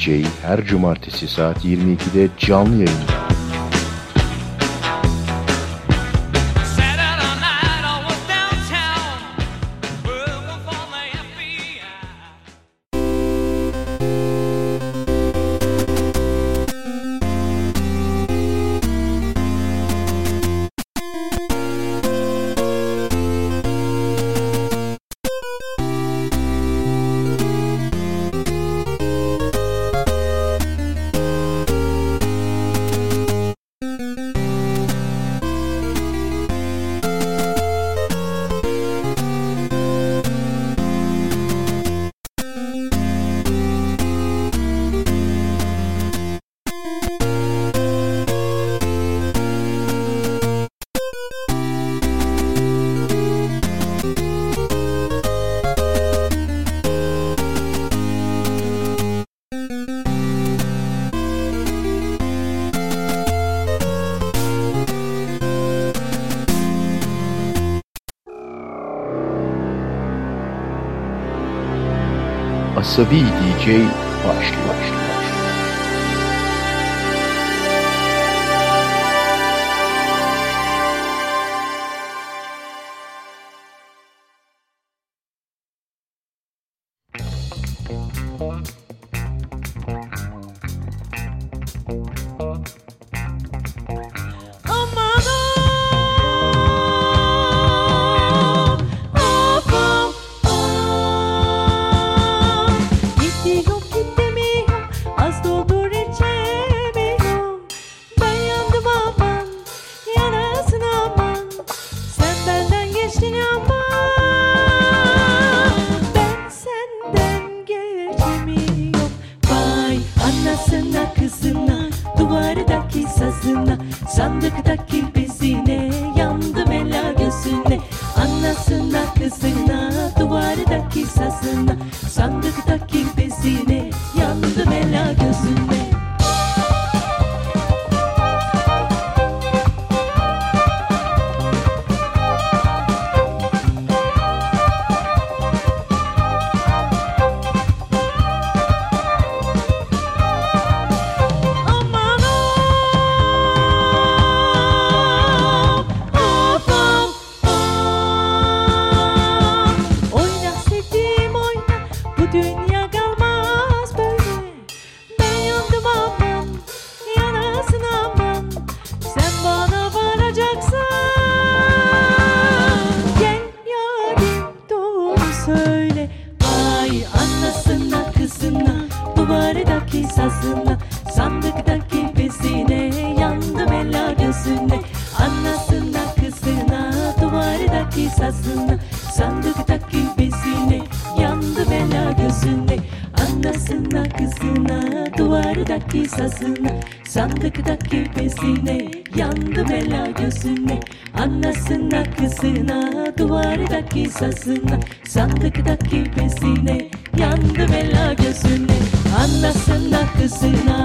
DJ her cumartesi saat 22'de canlı yayında. Asabi DJ başlıyor. Sandıktaki bezine Yandım ela gözüne. Anasına kızına Duvardaki sazına. Sandıktaki bezine Yandım ela gözüne. Anasına kızına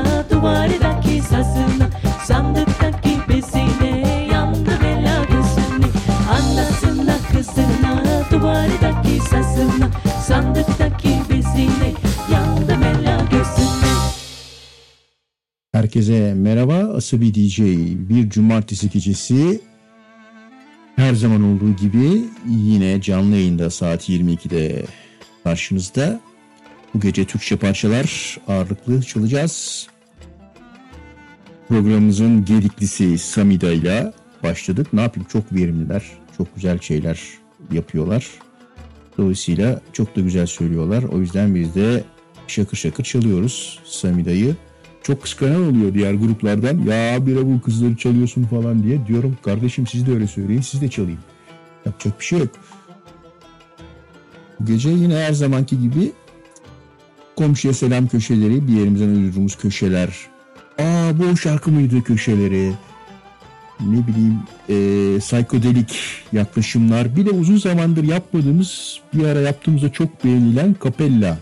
Herkese merhaba. Asabi DJ bir cumartesi gecesi her zaman olduğu gibi yine canlı yayında saat 22'de karşınızda. Bu gece Türkçe parçalar ağırlıklı çalacağız. Programımızın gediklisi Samida ile başladık. Ne yapayım çok verimliler. Çok güzel şeyler yapıyorlar. Dolayısıyla çok da güzel söylüyorlar. O yüzden biz de şakır şakır çalıyoruz Samida'yı. Çok kıskanan oluyor diğer gruplardan. Ya bire bu kızları çalıyorsun falan diye. Diyorum kardeşim siz de öyle söyleyin siz de çalayım. Yapacak bir şey yok. Gece yine her zamanki gibi komşuya selam köşeleri, bir yerimizden uydurduğumuz köşeler. Aa bu şarkı mıydı köşeleri? Ne bileyim e, psikodelik yaklaşımlar. Bir de uzun zamandır yapmadığımız bir ara yaptığımızda çok beğenilen kapella.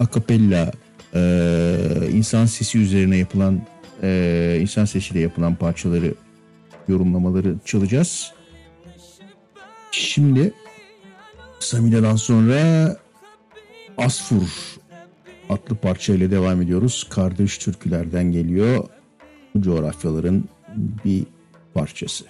Akapella e, insan sesi üzerine yapılan e, insan sesiyle yapılan parçaları yorumlamaları çalacağız. Şimdi Samile'den sonra Asfur adlı parçayla devam ediyoruz. Kardeş türkülerden geliyor. Bu coğrafyaların bir parçası.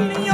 me.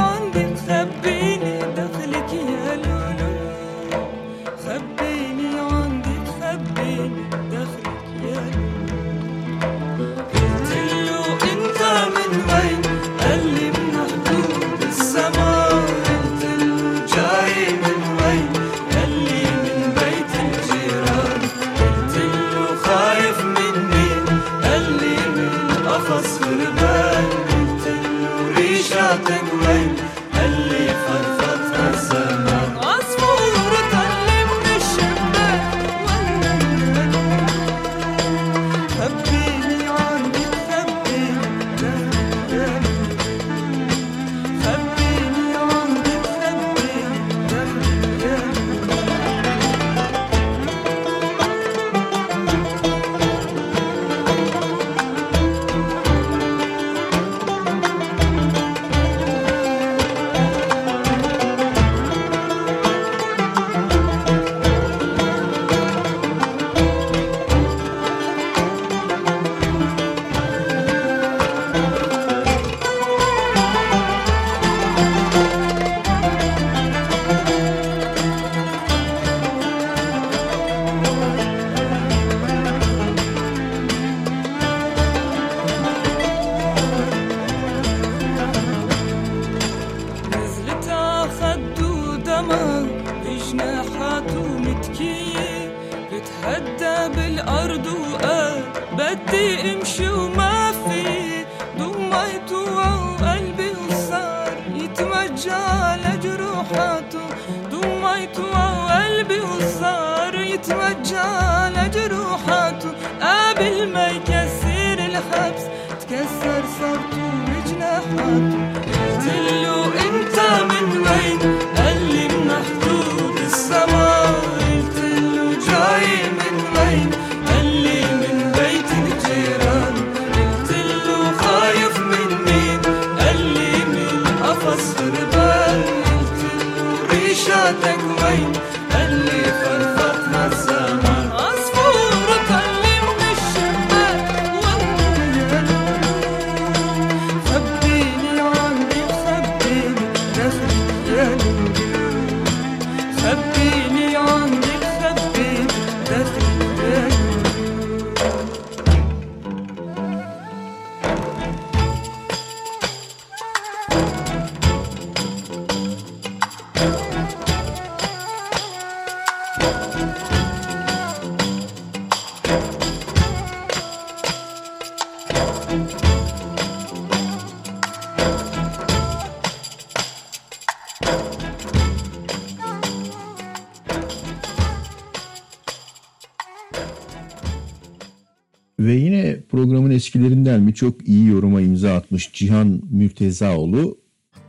Birçok iyi yoruma imza atmış Cihan Mürtezaoğlu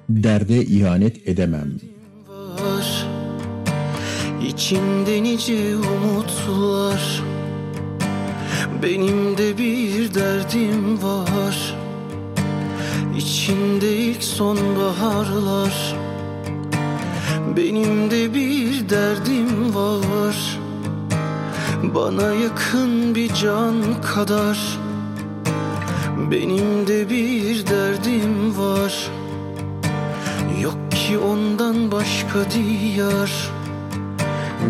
derde ihanet edemem. Var, içimde nice umutlar Benim de bir derdim var. İçimde ilk sonbaharlar. Benim de bir derdim var. Bana yakın bir can kadar benim de bir derdim var. Yok ki ondan başka diyar.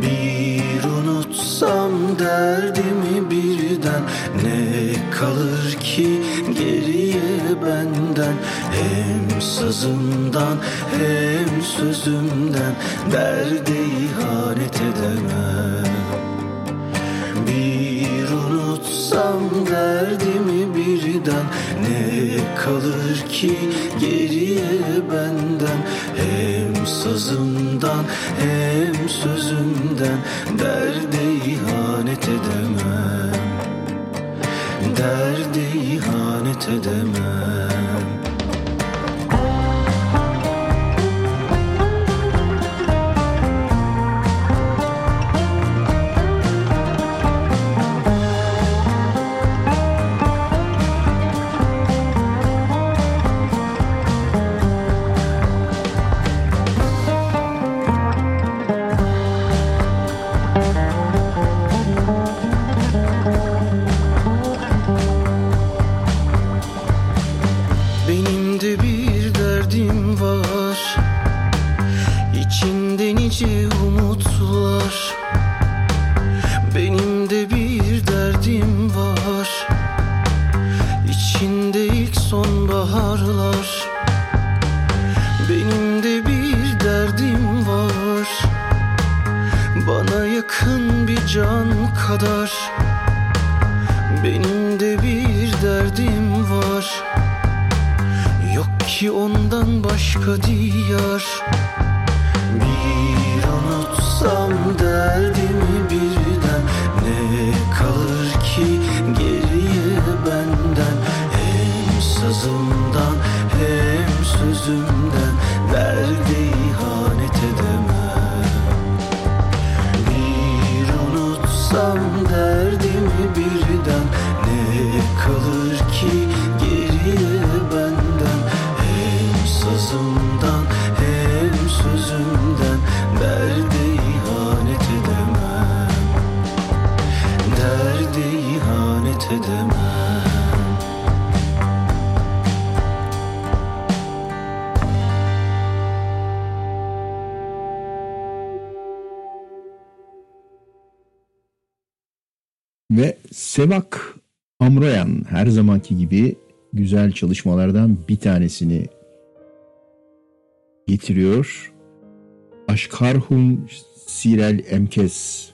Bir unutsam derdimi birden. Ne kalır ki geriye benden? Hem sazımdan hem sözümden. Derde ihanet edemem. Unutsam derdimi birden Ne kalır ki geriye benden? Hem sazımdan hem sözümden Derde ihanet edemem. Derde ihanet edemem. güzel çalışmalardan bir tanesini getiriyor. Aşkarhum Sirel Emkes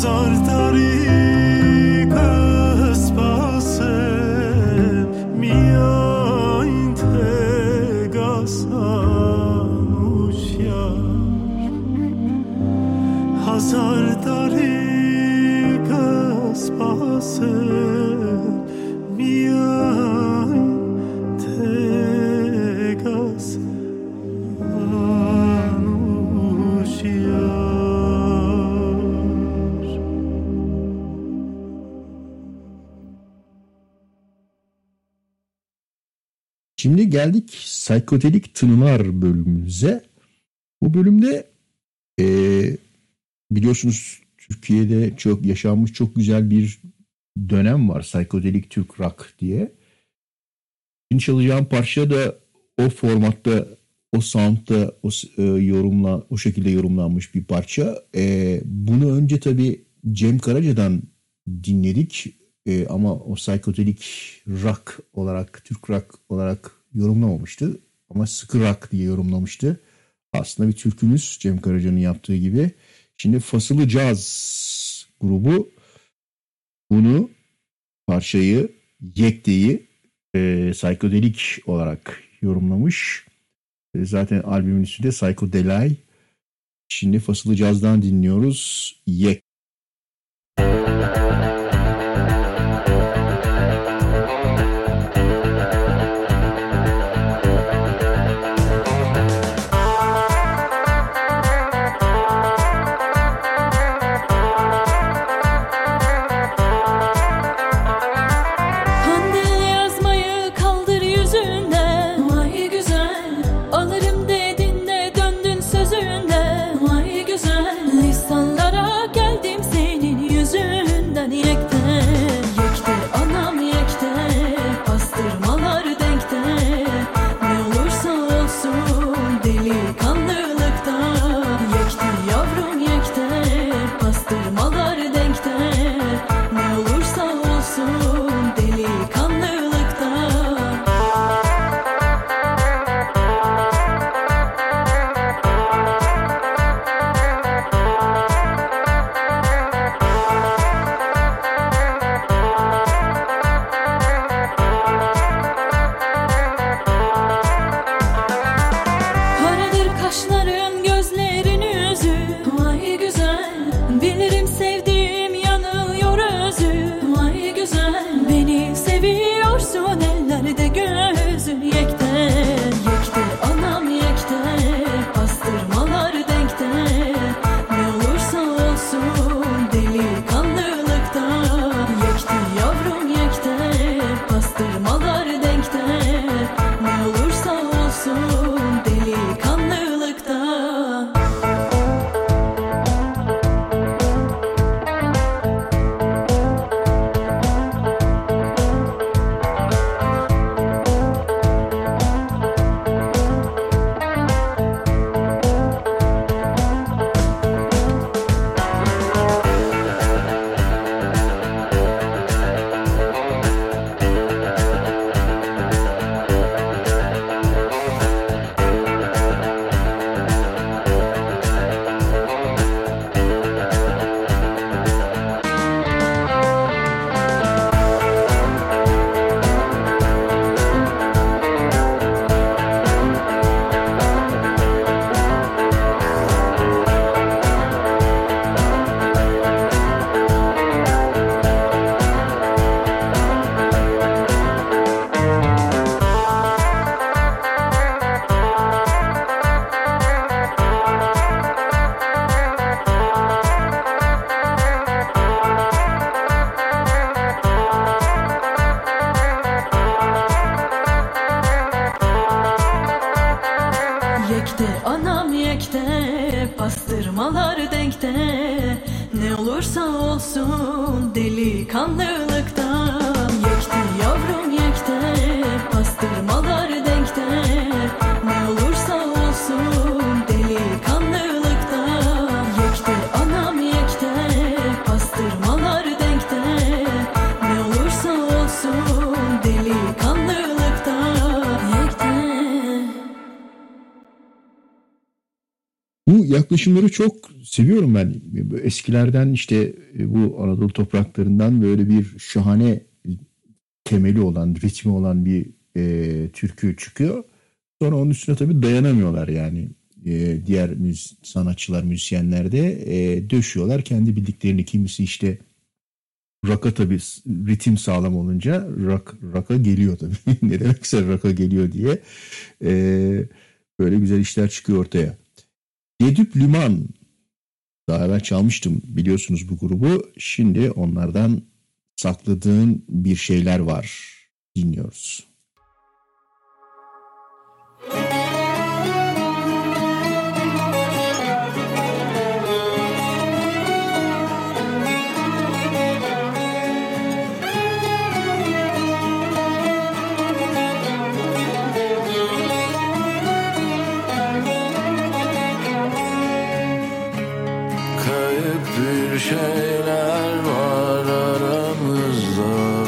zor da geldik psikodelik tınılar bölümümüze. Bu bölümde eee, biliyorsunuz Türkiye'de çok yaşanmış çok güzel bir dönem var. Psikodelik Türk Rock diye. Şimdi çalacağım parça da o formatta, o soundda, o e, yorumla, o şekilde yorumlanmış bir parça. E, bunu önce tabii Cem Karaca'dan dinledik. E, ama o psikodelik rock olarak, Türk rock olarak yorumlamamıştı. Ama sıkı diye yorumlamıştı. Aslında bir türkümüz Cem Karaca'nın yaptığı gibi. Şimdi Fasılı Caz grubu bunu parçayı Yekte'yi e, psikodelik olarak yorumlamış. E, zaten albümün ismi de Psychodelay. Şimdi Fasılı Caz'dan dinliyoruz. Yek. Yaklaşımları çok seviyorum ben. Eskilerden işte e, bu Anadolu topraklarından böyle bir şahane temeli olan, ritmi olan bir e, türkü çıkıyor. Sonra onun üstüne tabii dayanamıyorlar yani. E, diğer müz sanatçılar, müzisyenler de e, döşüyorlar. Kendi bildiklerini kimisi işte Rock'a tabii ritim sağlam olunca rock, rock'a geliyor tabii. ne demekse rock'a geliyor diye. E, böyle güzel işler çıkıyor ortaya. Yedüp Liman. Daha evvel çalmıştım biliyorsunuz bu grubu. Şimdi onlardan sakladığın bir şeyler var. Dinliyoruz. Kayıp bir şeyler var aramızda.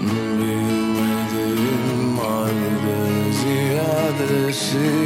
Bilmediğim halde ziyadesiyle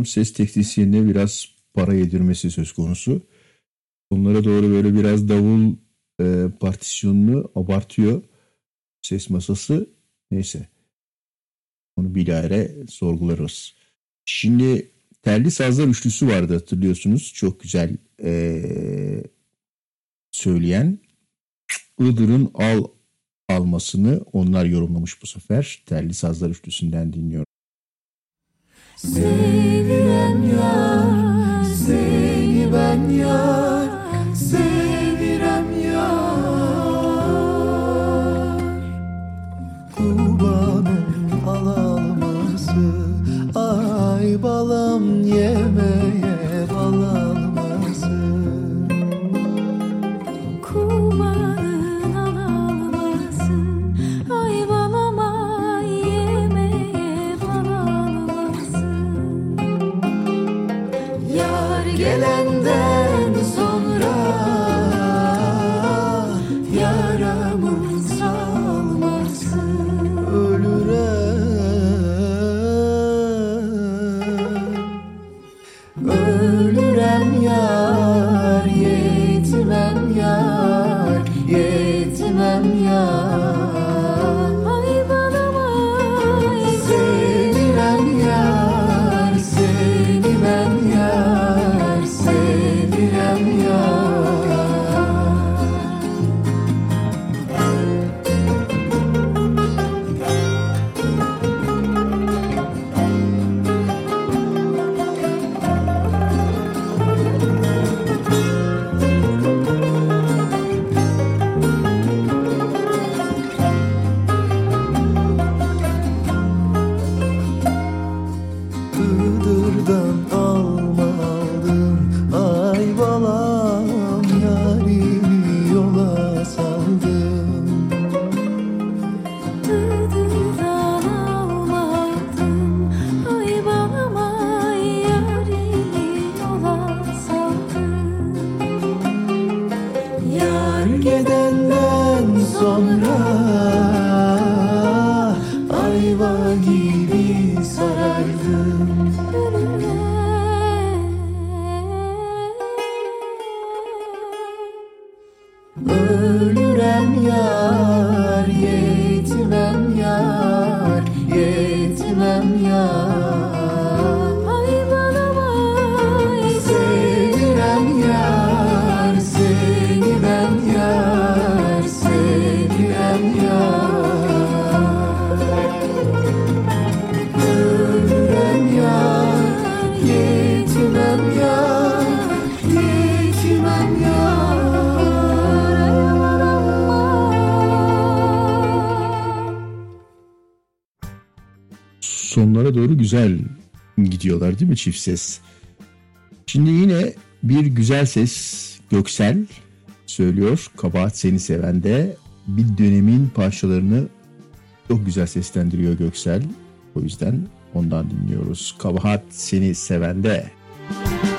sanırım ses teknisyenine biraz para yedirmesi söz konusu. Onlara doğru böyle biraz davul e, partisyonunu abartıyor. Ses masası neyse. Onu bilahare sorgularız. Şimdi Telli Sazlar Üçlüsü vardı hatırlıyorsunuz. Çok güzel e, söyleyen. Iğdır'ın al almasını onlar yorumlamış bu sefer. Telli Sazlar Üçlüsü'nden Sevilen yar, seni ben yar, sevirem yar. Kurbanın alalması Ay balam yemeye güzel gidiyorlar değil mi çift ses? Şimdi yine bir güzel ses Göksel söylüyor. Kabahat seni seven de bir dönemin parçalarını çok güzel seslendiriyor Göksel. O yüzden ondan dinliyoruz. Kabahat seni seven de. Müzik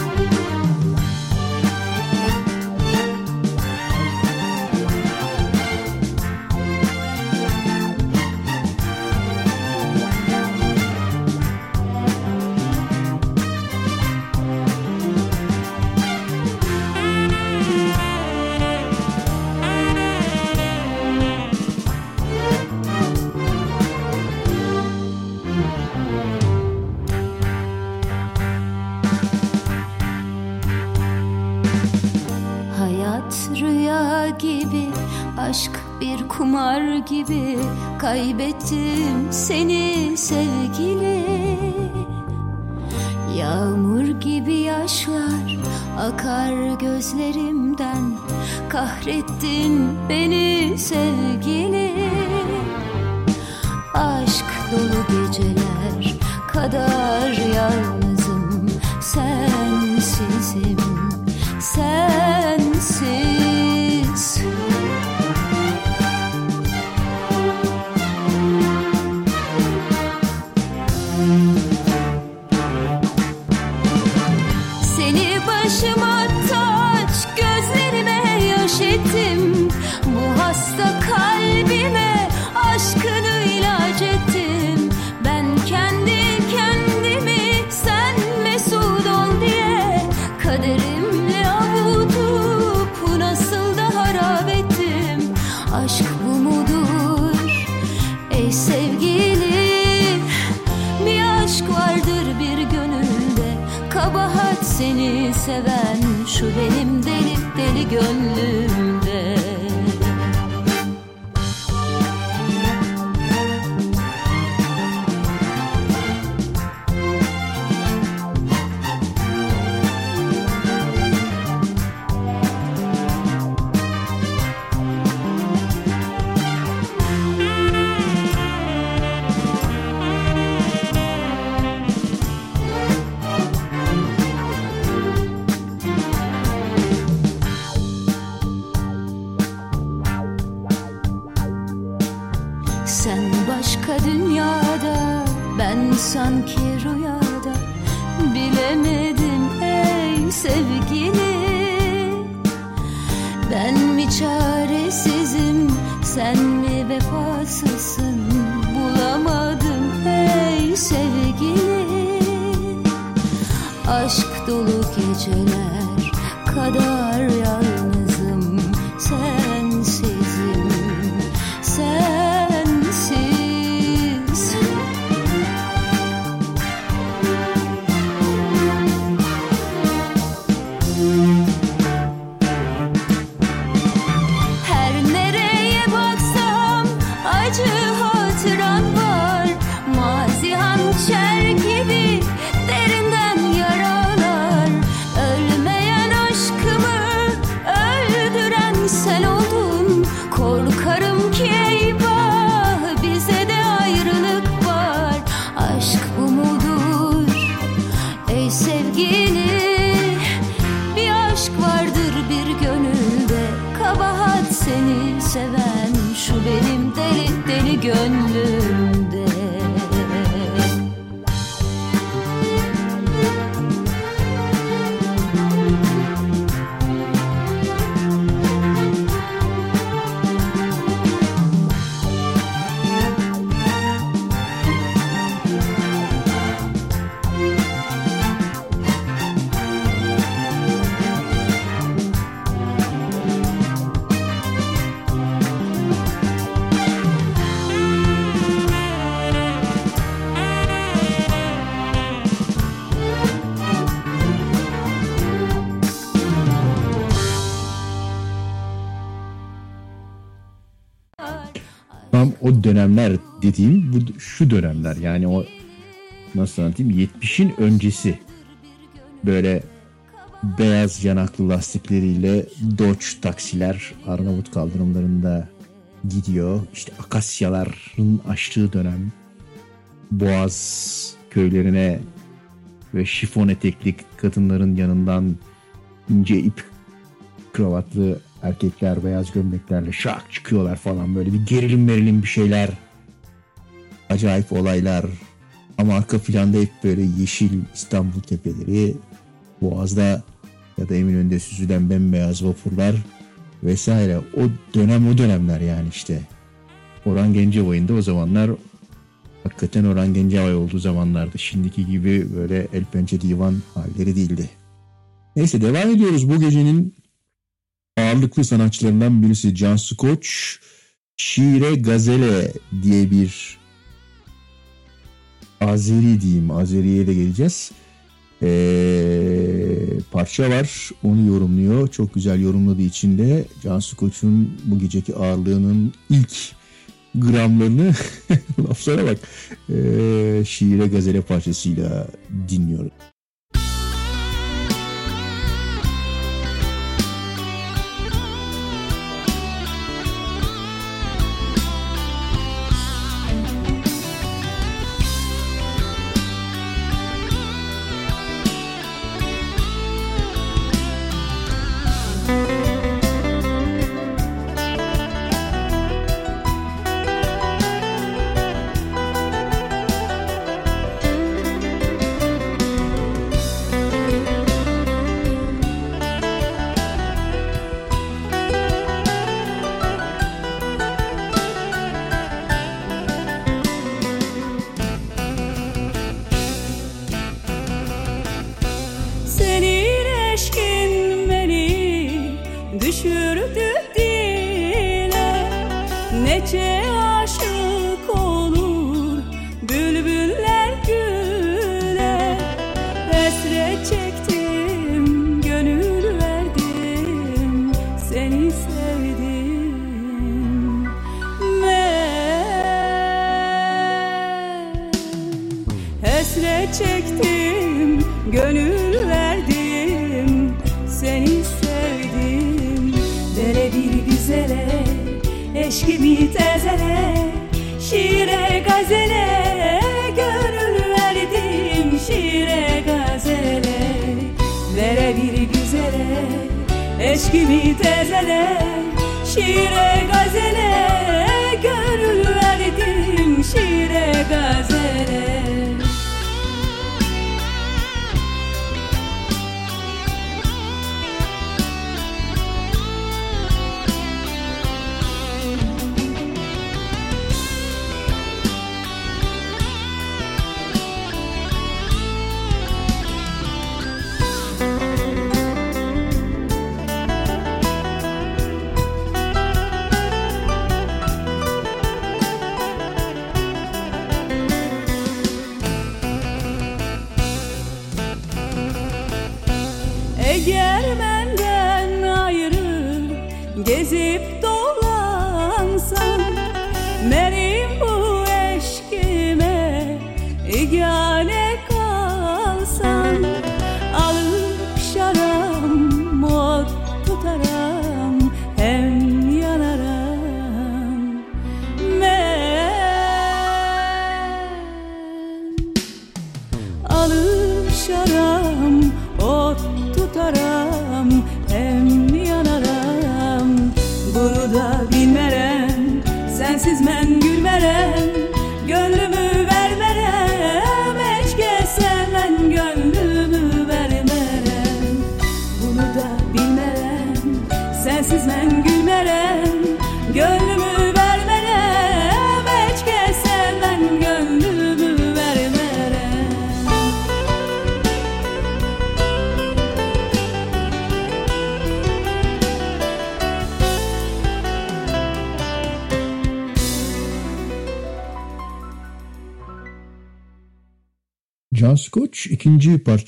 gibi kaybettim seni sevgili. Yağmur gibi yaşlar akar gözlerimden Kahrettin beni sevgili. Aşk dolu geceler kadar yalnızım Sensizim, sensiz. O dönemler dediğim bu şu dönemler. Yani o nasıl anlatayım 70'in öncesi. Böyle beyaz yanaklı lastikleriyle Dodge taksiler Arnavut kaldırımlarında gidiyor. İşte akasyaların açtığı dönem. Boğaz köylerine ve şifon etekli kadınların yanından ince ip kravatlı erkekler beyaz gömleklerle şak çıkıyorlar falan böyle bir gerilim verilim bir şeyler. Acayip olaylar. Ama arka planda hep böyle yeşil İstanbul tepeleri. Boğaz'da ya da Eminönü'nde süzülen bembeyaz vapurlar vesaire. O dönem o dönemler yani işte. Orhan Gencebay'ın da o zamanlar hakikaten Orhan Gencebay olduğu zamanlardı. Şimdiki gibi böyle el pençe divan halleri değildi. Neyse devam ediyoruz bu gecenin ağırlıklı sanatçılarından birisi Cansu Koç. Şiire Gazele diye bir Azeri diyeyim. Azeri'ye de geleceğiz. Ee, parça var. Onu yorumluyor. Çok güzel yorumladığı için de Cansu Koç'un bu geceki ağırlığının ilk gramlarını laflara bak ee, şiire gazele parçasıyla dinliyoruz. Güneş gibi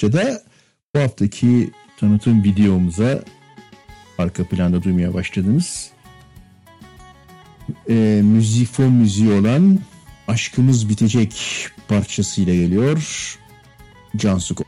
parçada bu haftaki tanıtım videomuza arka planda duymaya başladınız. Ee, e, müzifon müziği olan Aşkımız Bitecek parçasıyla geliyor. Cansu Koç.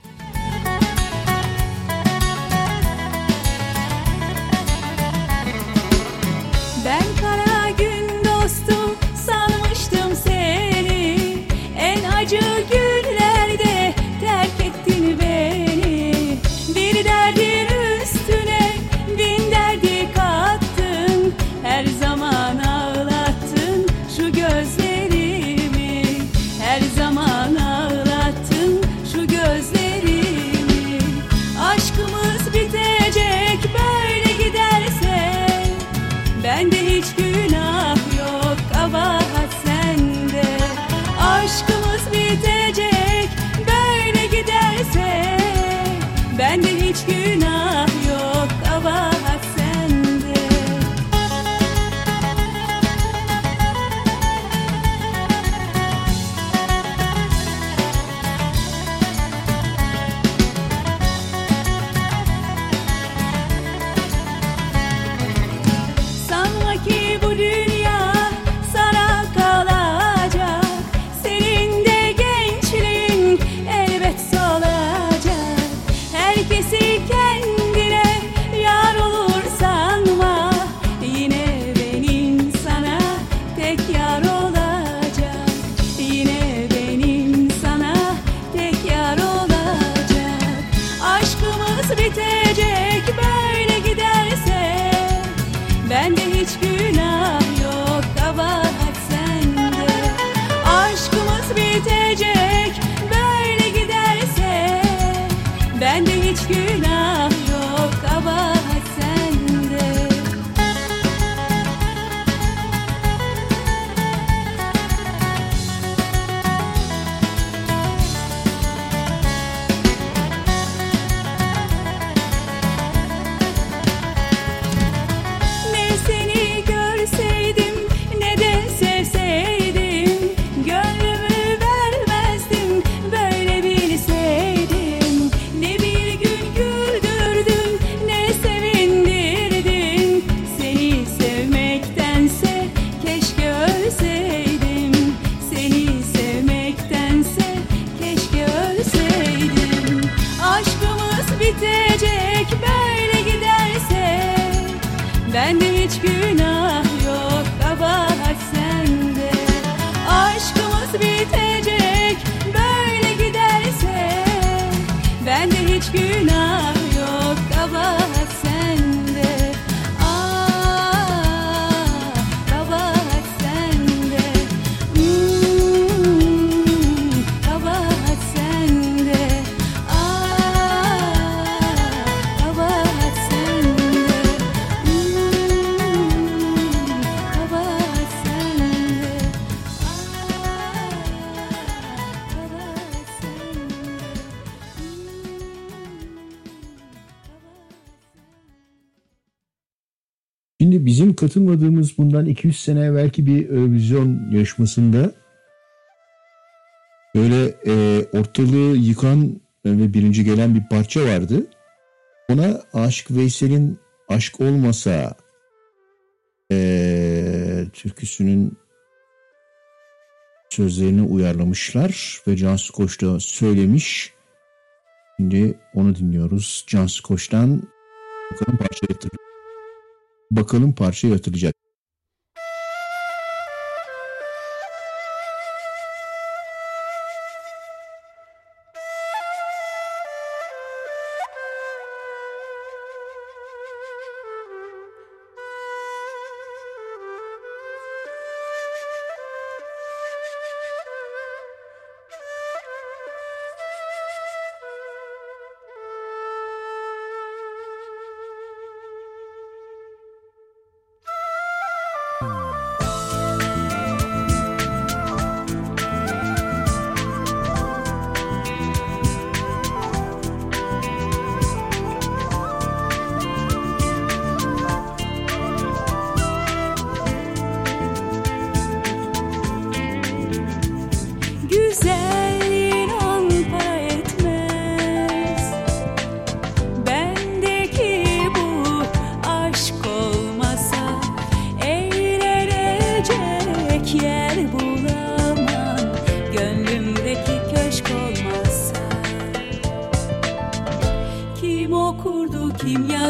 200 sene evvelki bir Eurovision yarışmasında böyle e, ortalığı yıkan e, ve birinci gelen bir parça vardı. Ona Aşık Veysel'in Aşk Olmasa e, türküsünün sözlerini uyarlamışlar ve Cansu Koç da söylemiş. Şimdi onu dinliyoruz. Cansu Koç'tan bakalım parçayı hatırlayacak. Bakalım parçayı hatırlayacak.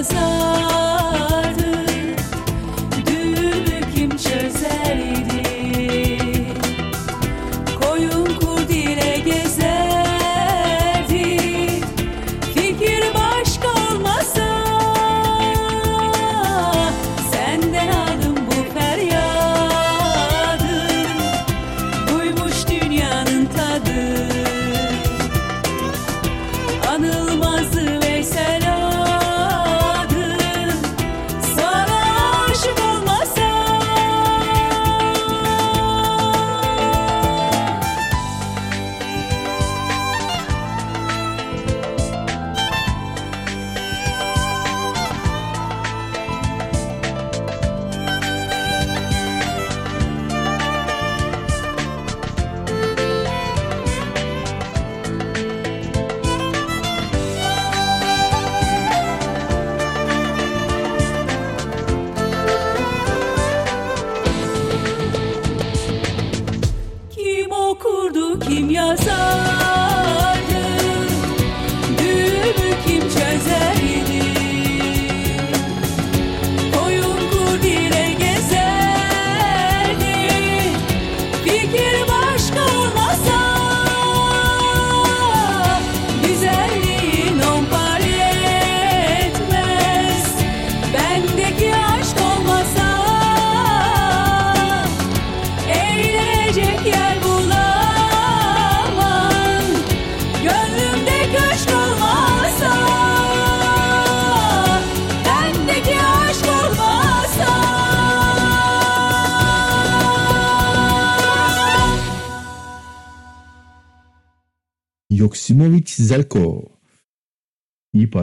So.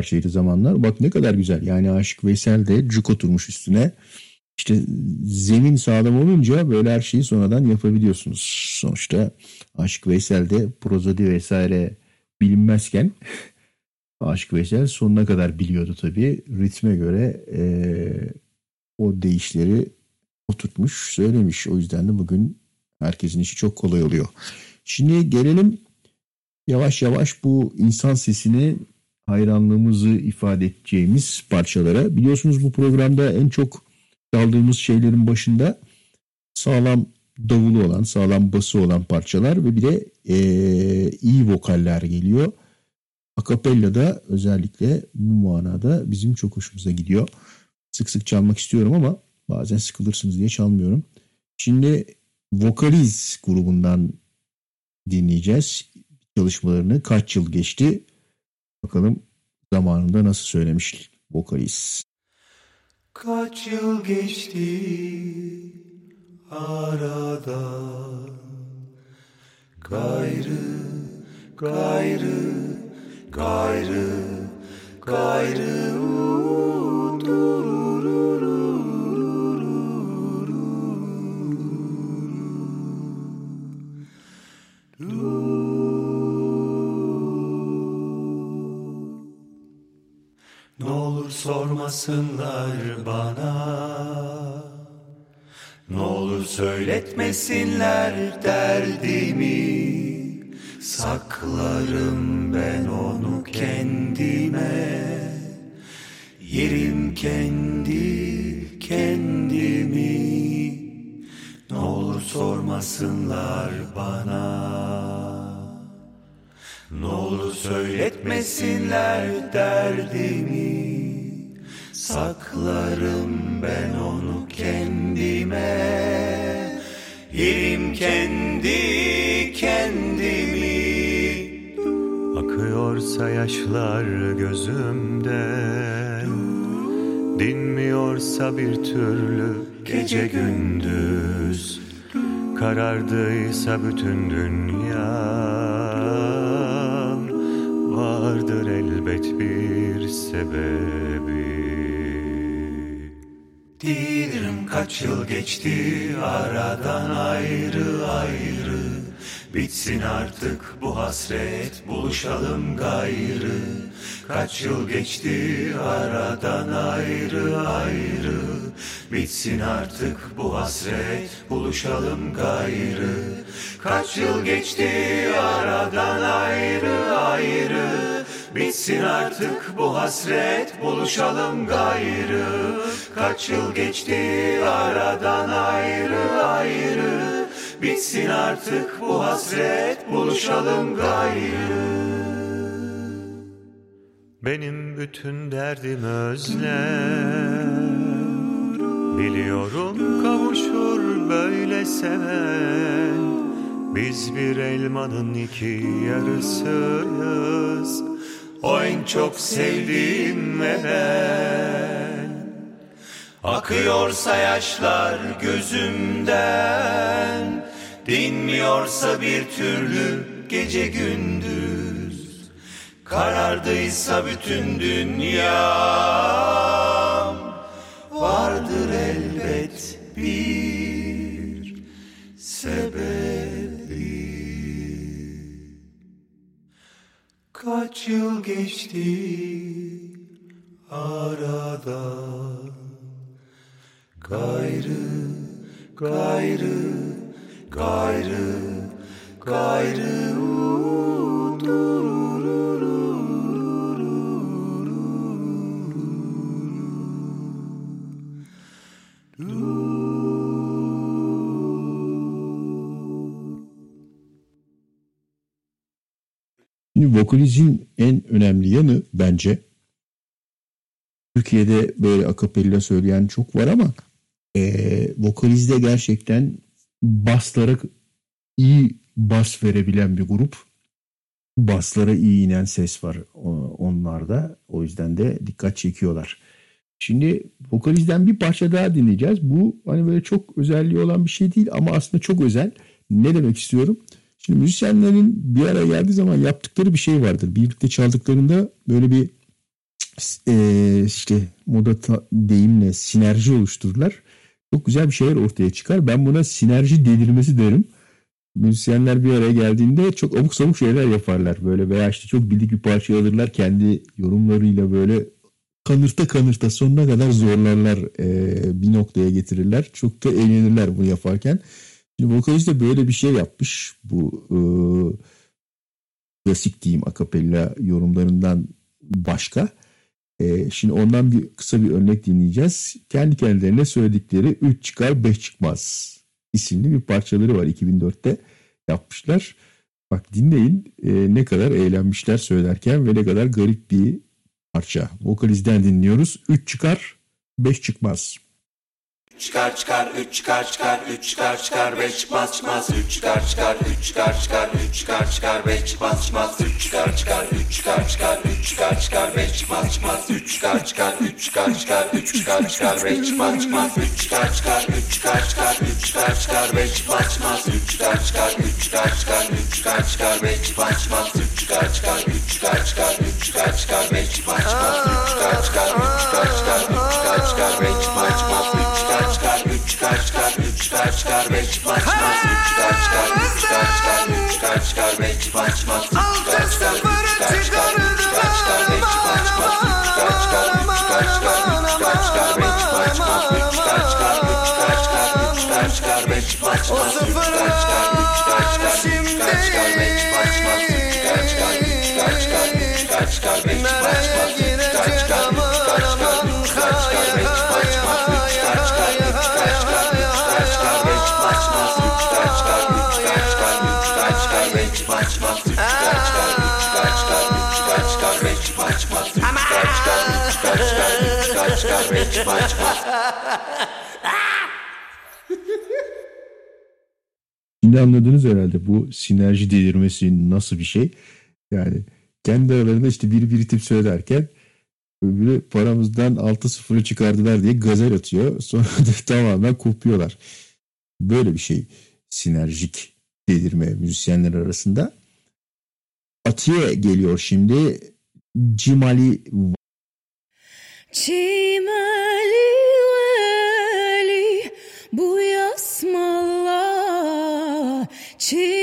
Parçaydı zamanlar. Bak ne kadar güzel. Yani Aşık Veysel de cuk oturmuş üstüne. İşte zemin sağlam olunca böyle her şeyi sonradan yapabiliyorsunuz. Sonuçta Aşık Veysel de prozodi vesaire bilinmezken Aşık Veysel sonuna kadar biliyordu tabii. Ritme göre eee, o değişleri oturtmuş, söylemiş. O yüzden de bugün herkesin işi çok kolay oluyor. Şimdi gelelim yavaş yavaş bu insan sesini hayranlığımızı ifade edeceğimiz parçalara. Biliyorsunuz bu programda en çok çaldığımız şeylerin başında sağlam davulu olan, sağlam bası olan parçalar ve bir de eee, iyi vokaller geliyor. Akapella da özellikle bu manada bizim çok hoşumuza gidiyor. Sık sık çalmak istiyorum ama bazen sıkılırsınız diye çalmıyorum. Şimdi Vokaliz grubundan dinleyeceğiz çalışmalarını. Kaç yıl geçti? Bakalım zamanında nasıl söylemiş Vokaliz. Kaç yıl geçti arada Gayrı, gayrı, gayrı, gayrı Ne sormasınlar bana. Ne olur söyletmesinler derdimi. Saklarım ben onu kendime. Yerim kendi kendimi. Ne olur sormasınlar bana. Ne olur söyletmesinler derdimi Saklarım ben onu kendime. Yerim kendi kendimi. Akıyorsa yaşlar gözümden Dinmiyorsa bir türlü gece gündüz. Karardıysa bütün dünyam Vardır elbet bir sebebi Dirim kaç yıl geçti aradan ayrı ayrı. Bitsin artık bu hasret buluşalım gayrı. Kaç yıl geçti aradan ayrı ayrı. Bitsin artık bu hasret buluşalım gayrı. Kaç yıl geçti aradan ayrı ayrı. Bitsin artık bu hasret buluşalım gayrı. Kaç yıl geçti aradan ayrı ayrı. Bitsin artık bu hasret buluşalım gayrı. Benim bütün derdim özlem Biliyorum kavuşur böyle seven Biz bir elmanın iki yarısıyız o en çok sevdiğim ve Akıyorsa yaşlar gözümden Dinmiyorsa bir türlü gece gündüz. Karardıysa bütün dünya Vardır elbet bir geçti aradan Gayrı, gayrı, gayrı, gayrı, gayrı. Popülizmin en önemli yanı bence Türkiye'de böyle akapella söyleyen çok var ama e, vokalizde gerçekten baslara iyi bas verebilen bir grup. Baslara iyi inen ses var onlarda. O yüzden de dikkat çekiyorlar. Şimdi vokalizden bir parça daha dinleyeceğiz. Bu hani böyle çok özelliği olan bir şey değil ama aslında çok özel. Ne demek istiyorum? Şimdi müzisyenlerin bir araya geldiği zaman yaptıkları bir şey vardır. Birlikte çaldıklarında böyle bir e, işte moda ta, deyimle sinerji oluştururlar. Çok güzel bir şeyler ortaya çıkar. Ben buna sinerji delirmesi derim. Müzisyenler bir araya geldiğinde çok abuk sabuk şeyler yaparlar. Böyle veya işte çok bildik bir parça alırlar. Kendi yorumlarıyla böyle kanırta kanırta sonuna kadar zorlarlar. E, bir noktaya getirirler. Çok da eğlenirler bunu yaparken. Şimdi vokalist de böyle bir şey yapmış. Bu e, klasik diyeyim akapella yorumlarından başka. E, şimdi ondan bir kısa bir örnek dinleyeceğiz. Kendi kendilerine söyledikleri 3 çıkar 5 çıkmaz isimli bir parçaları var 2004'te yapmışlar. Bak dinleyin e, ne kadar eğlenmişler söylerken ve ne kadar garip bir parça. Vokalizden dinliyoruz. 3 çıkar 5 çıkmaz çıkar çıkar 3 çıkar çıkar 3 çıkar çıkar 5 çıkmaz çıkmaz 3 çıkar çıkar 3 çıkar çıkar 3 çıkar çıkar 5 çıkmaz çıkmaz 3 çıkar çıkar 3 çıkar çıkar 3 çıkar çıkar 5 çıkmaz çıkmaz 3 çıkar çıkar 3 çıkar çıkar 3 çıkar çıkar 5 çıkmaz çıkmaz 3 çıkar çıkar 3 çıkar çıkar 3 çıkar çıkar 5 çıkmaz çıkmaz 3 çıkar çıkar 3 çıkar çıkar 3 çıkar çıkar 5 çıkmaz çıkmaz 3 çıkar çıkar 3 çıkar çıkar 3 çıkar çıkar 5 çıkmaz çıkmaz 3 çıkar çıkar 3 çıkar çıkar 3 çıkar çıkar 5 çıkmaz çıkmaz 3 çıkar çıkar çıkar üç çıkar çıkar üç çıkar çıkar beş çıkar çıkmaz üç çıkar çıkar üç çıkar çıkar üç çıkar çıkar çıkmaz üç çıkar çıkar çıkar çıkar çıkar çıkar beş çıkar çıkmaz üç çıkar çıkar üç çıkar çıkar çıkar çıkar çıkmaz üç çıkar çıkar çıkar çıkar çıkar çıkar beş çıkar çıkmaz çıkar çıkar üç çıkar çıkar Şimdi anladınız herhalde bu sinerji delirmesi nasıl bir şey. Yani kendi aralarında işte biri bir tip söylerken öbürü paramızdan 6-0'ı çıkardılar diye gazel atıyor. Sonra da tamamen kopuyorlar. Böyle bir şey sinerjik delirme müzisyenler arasında. Atiye geliyor şimdi. Cimali Çimeli veli bu yasmalla Çimeli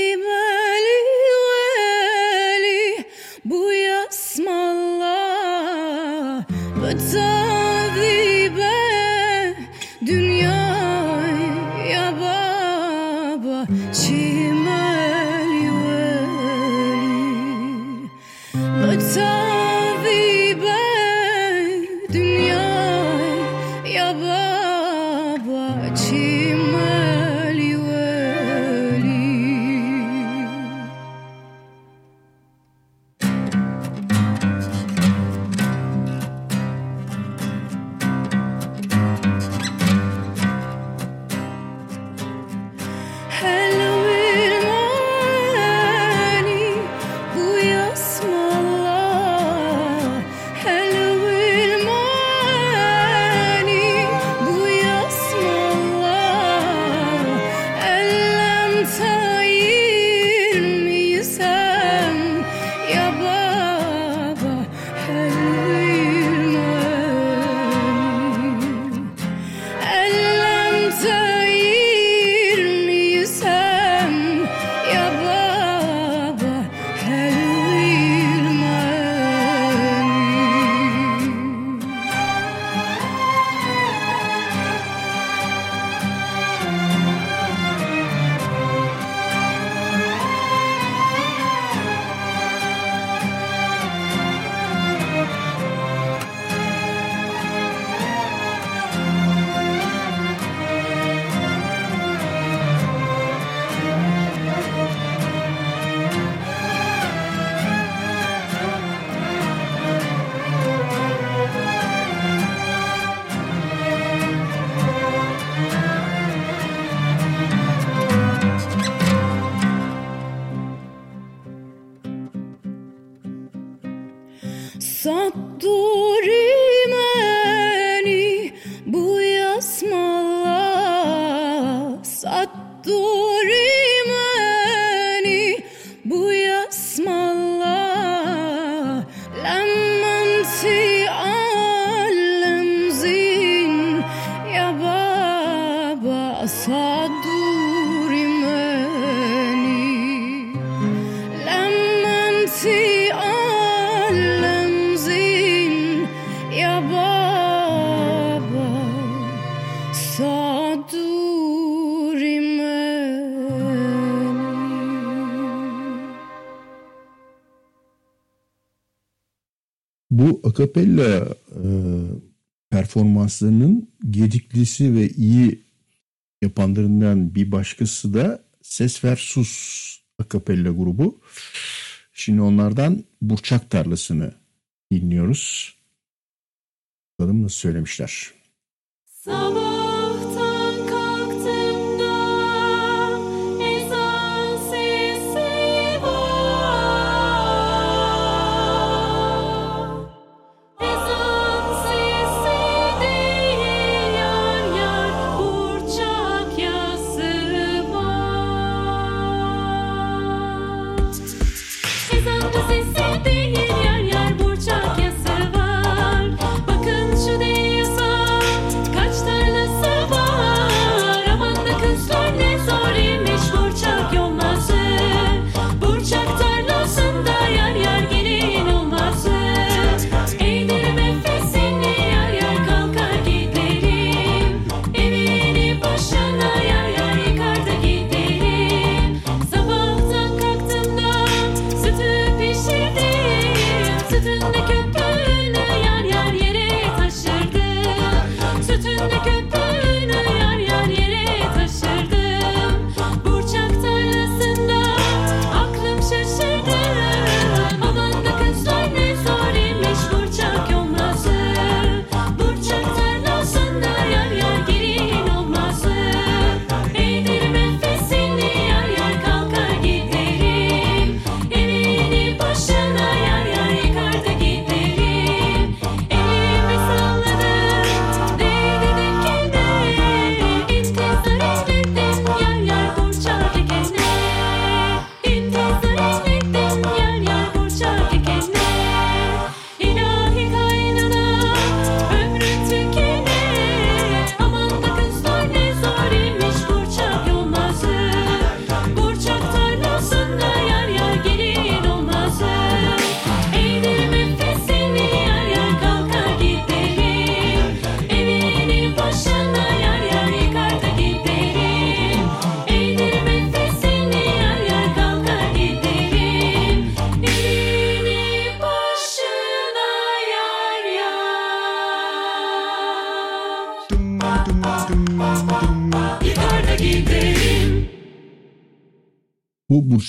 Akapella e, performanslarının gediklisi ve iyi yapanlarından bir başkası da Ses Ver Sus akapella grubu. Şimdi onlardan Burçak Tarlası'nı dinliyoruz. Bakalım nasıl söylemişler. Sabahtan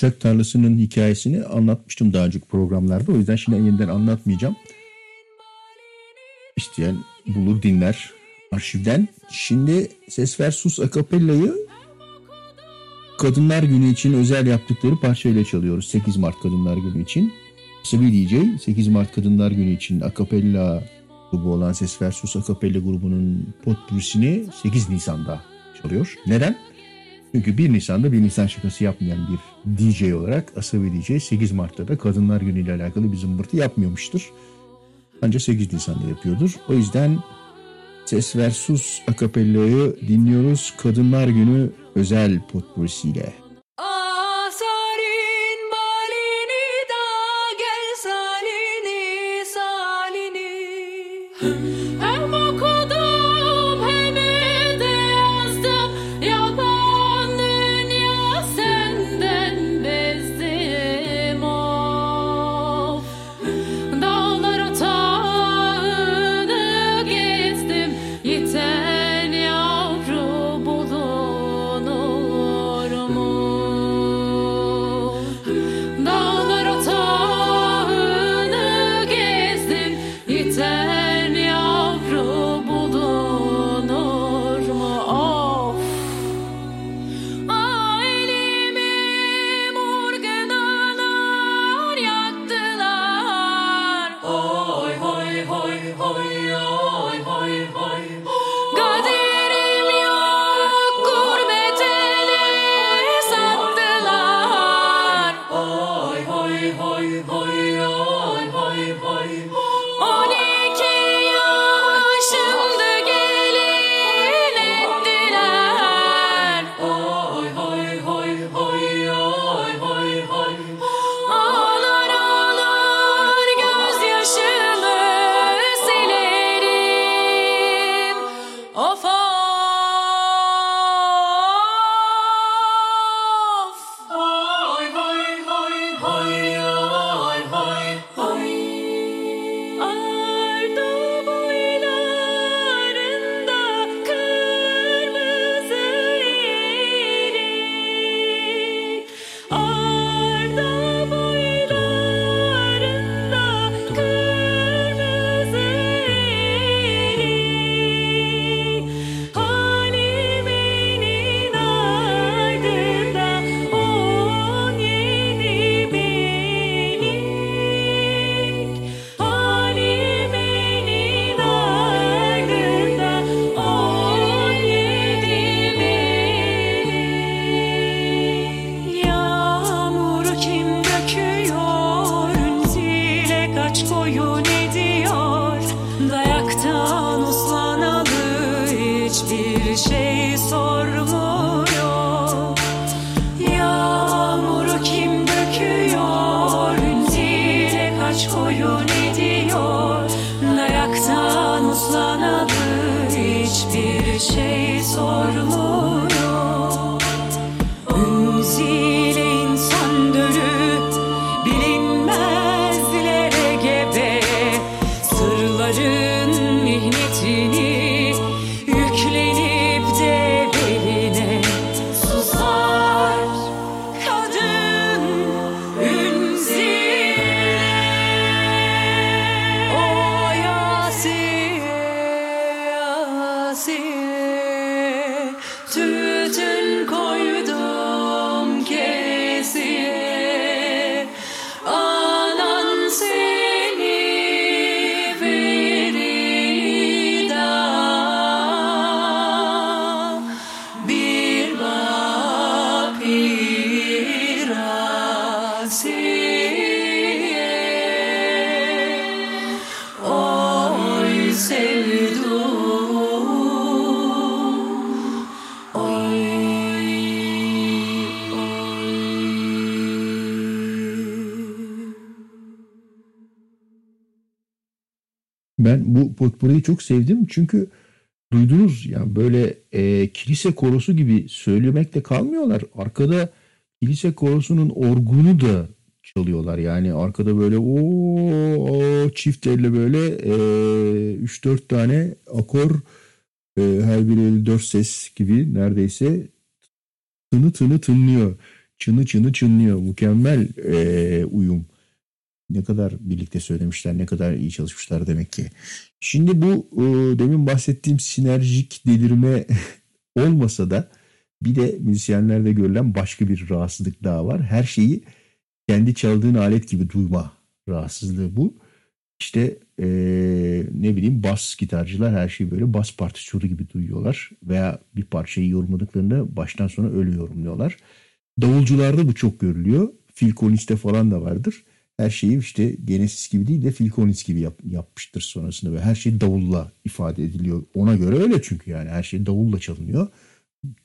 Burçak Tarlası'nın hikayesini anlatmıştım daha önceki programlarda. O yüzden şimdi yeniden anlatmayacağım. İsteyen bulur dinler arşivden. Şimdi Ses Ver Sus Akapella'yı Kadınlar Günü için özel yaptıkları parçayla çalıyoruz. 8 Mart Kadınlar Günü için. Sıvı DJ 8 Mart Kadınlar Günü için akapella grubu olan Ses Ver Sus Akapella grubunun potpurisini 8 Nisan'da çalıyor. Neden? Çünkü 1 Nisan'da 1 Nisan şakası yapmayan bir DJ olarak Asabi DJ 8 Mart'ta da Kadınlar Günü ile alakalı bir zımbırtı yapmıyormuştur. Ancak 8 Nisan'da yapıyordur. O yüzden Ses Versus Akapella'yı dinliyoruz. Kadınlar Günü özel potpurisiyle. Ben bu potpourri'yi çok sevdim çünkü duydunuz yani böyle e, kilise korosu gibi söylemekle kalmıyorlar. Arkada kilise korosunun orgunu da çalıyorlar. Yani arkada böyle o çift elle böyle e, 3-4 tane akor e, her biri 54 ses gibi neredeyse tını tını tınlıyor. Çını çını çınlıyor. Mükemmel e, uyum. Ne kadar birlikte söylemişler, ne kadar iyi çalışmışlar demek ki. Şimdi bu e, demin bahsettiğim sinerjik delirme olmasa da bir de müzisyenlerde görülen başka bir rahatsızlık daha var. Her şeyi kendi çaldığın alet gibi duyma rahatsızlığı bu. İşte e, ne bileyim bas gitarcılar her şeyi böyle bas partisyonu gibi duyuyorlar. Veya bir parçayı yorumladıklarında baştan sona öyle yorumluyorlar. Davulcularda bu çok görülüyor. Phil Collins'te falan da vardır. Her şeyi işte Genesis gibi değil de Phil gibi yap- yapmıştır sonrasında. Ve her şey davulla ifade ediliyor. Ona göre öyle çünkü yani her şey davulla çalınıyor.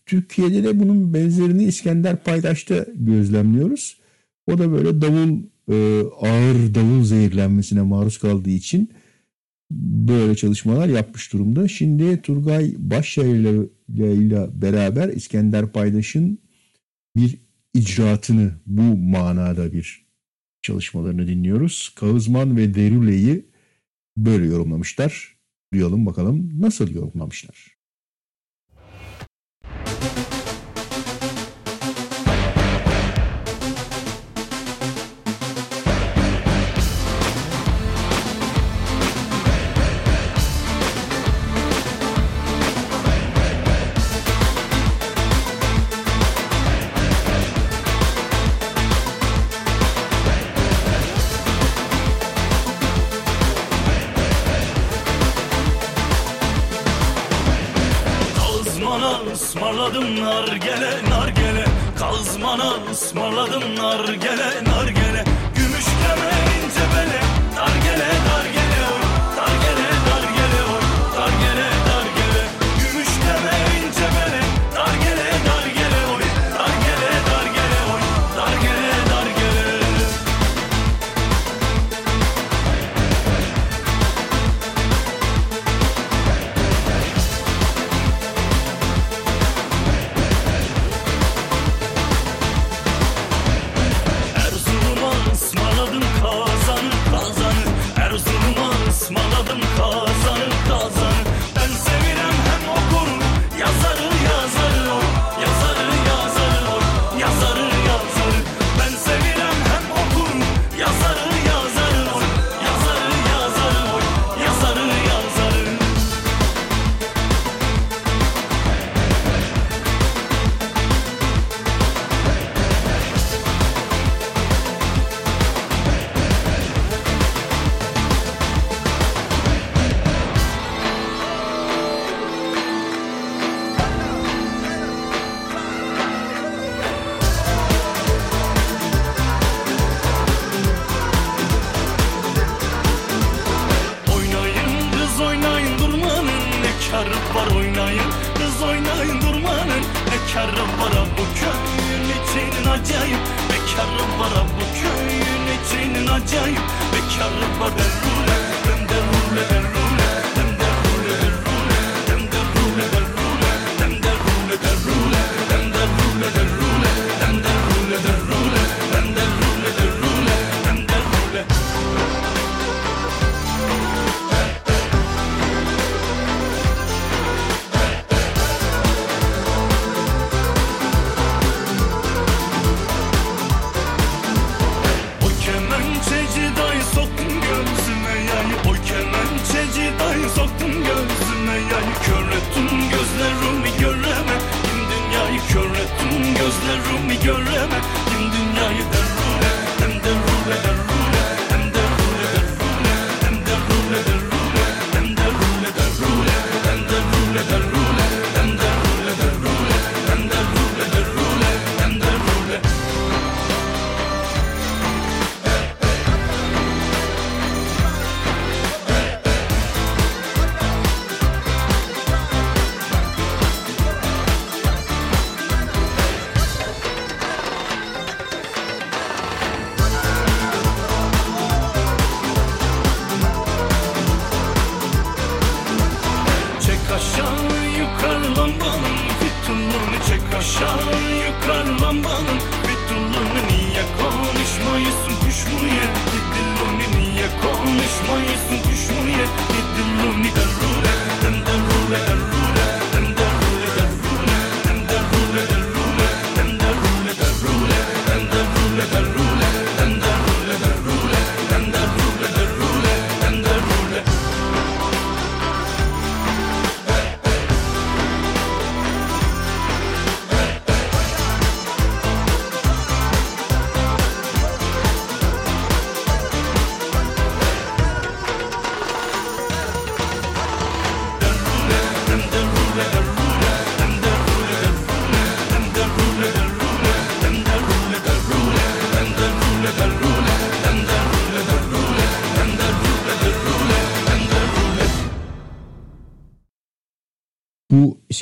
Türkiye'de de bunun benzerini İskender Paydaş'ta gözlemliyoruz. O da böyle davul e, ağır davul zehirlenmesine maruz kaldığı için böyle çalışmalar yapmış durumda. Şimdi Turgay Başyayla ile beraber İskender Paydaş'ın bir icraatını bu manada bir çalışmalarını dinliyoruz. Kağızman ve Derule'yi böyle yorumlamışlar. Duyalım bakalım nasıl yorumlamışlar.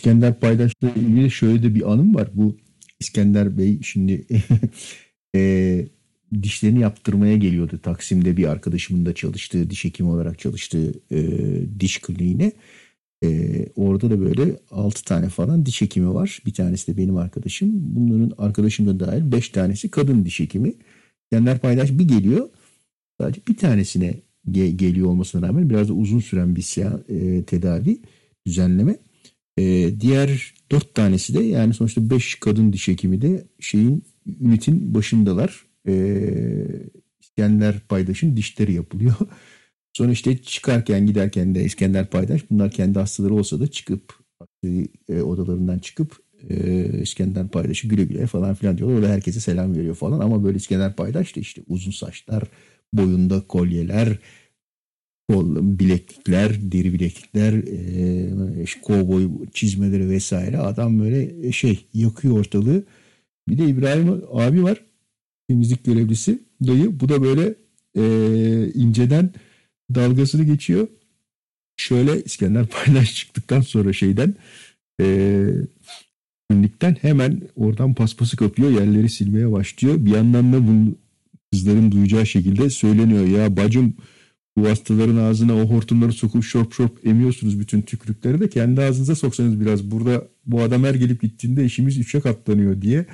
İskender Paydaş'la ilgili şöyle de bir anım var. Bu İskender Bey şimdi e, dişlerini yaptırmaya geliyordu. Taksim'de bir arkadaşımın da çalıştığı, diş hekimi olarak çalıştığı e, diş kliniğine. E, orada da böyle 6 tane falan diş hekimi var. Bir tanesi de benim arkadaşım. Bunların arkadaşım da dahil 5 tanesi kadın diş hekimi. İskender Paydaş bir geliyor. Sadece bir tanesine ge- geliyor olmasına rağmen biraz da uzun süren bir siyah, e, tedavi, düzenleme. Ee, diğer dört tanesi de yani sonuçta beş kadın diş hekimi de şeyin ünitin başındalar. Ee, İskender Paydaş'ın dişleri yapılıyor. Sonra işte çıkarken giderken de İskender Paydaş bunlar kendi hastaları olsa da çıkıp e, odalarından çıkıp e, İskender Paydaş'ı güle güle falan filan diyorlar. Öyle herkese selam veriyor falan ama böyle İskender Paydaş da işte uzun saçlar, boyunda kolyeler, kol, bileklikler, deri bileklikler, e, kovboy çizmeleri vesaire. Adam böyle şey yakıyor ortalığı. Bir de İbrahim abi var. Temizlik görevlisi. Dayı. Bu da böyle e, inceden dalgasını geçiyor. Şöyle İskender Paylaş çıktıktan sonra şeyden e, klinikten hemen oradan paspası kapıyor. Yerleri silmeye başlıyor. Bir yandan da bunu kızların duyacağı şekilde söyleniyor. Ya bacım bu hastaların ağzına o hortumları sokup şorp şorp emiyorsunuz bütün tükürükleri de kendi ağzınıza soksanız biraz. Burada bu adam her gelip gittiğinde işimiz üçe katlanıyor diye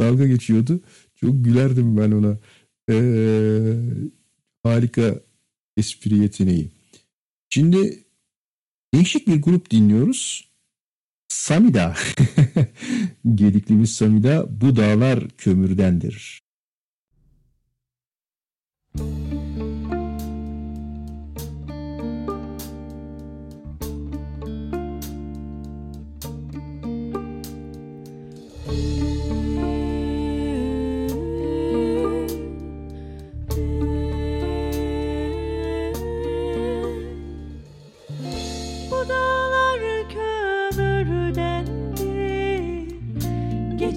dalga geçiyordu. Çok gülerdim ben ona. Ee, harika espri yeteneği. Şimdi değişik bir grup dinliyoruz. Samida. Gediklimiz Samida bu dağlar kömürdendir. Bu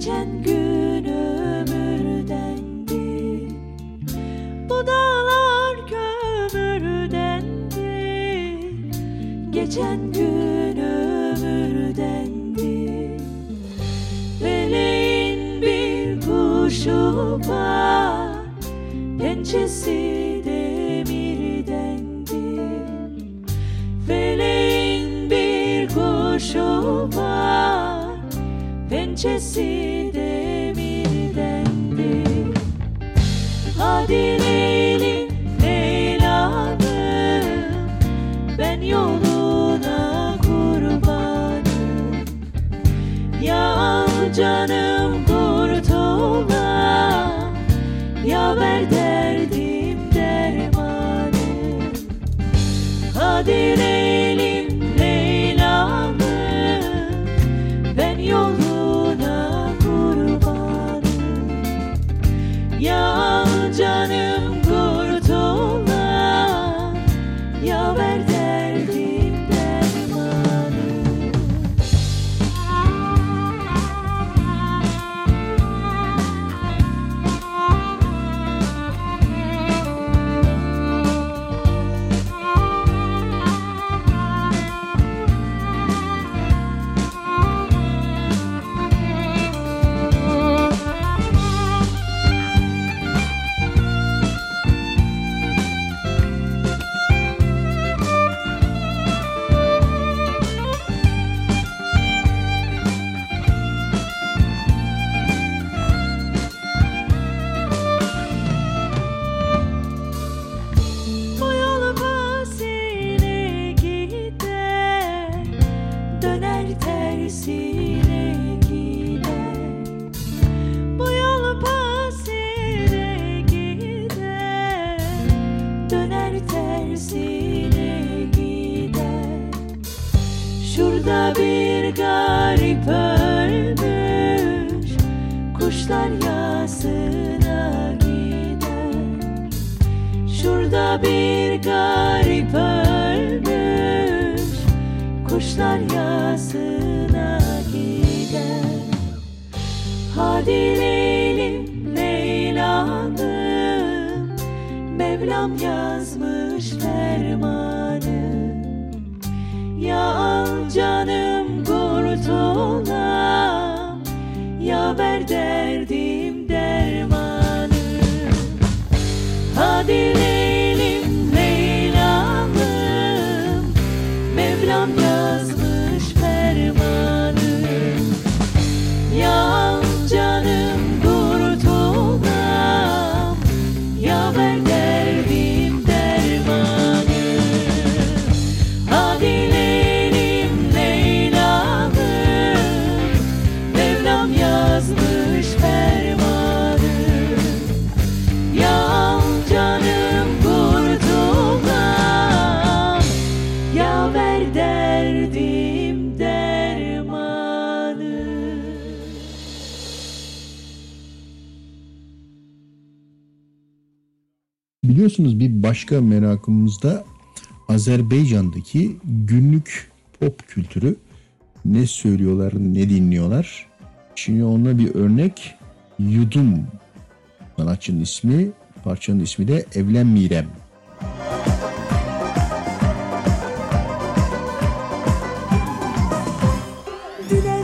geçen gün ömürdendi Bu dağlar kömürdendi Geçen gün ömürdendi Meleğin bir kuşu var Pençesi demirdendi Meleğin bir kuşu var bahçesi demirdendi. Hadi Biliyorsunuz bir başka merakımız da Azerbaycan'daki günlük pop kültürü. Ne söylüyorlar, ne dinliyorlar? Şimdi onunla bir örnek Yudum sanatçının ismi, parçanın ismi de Evlen Mirem. Dilek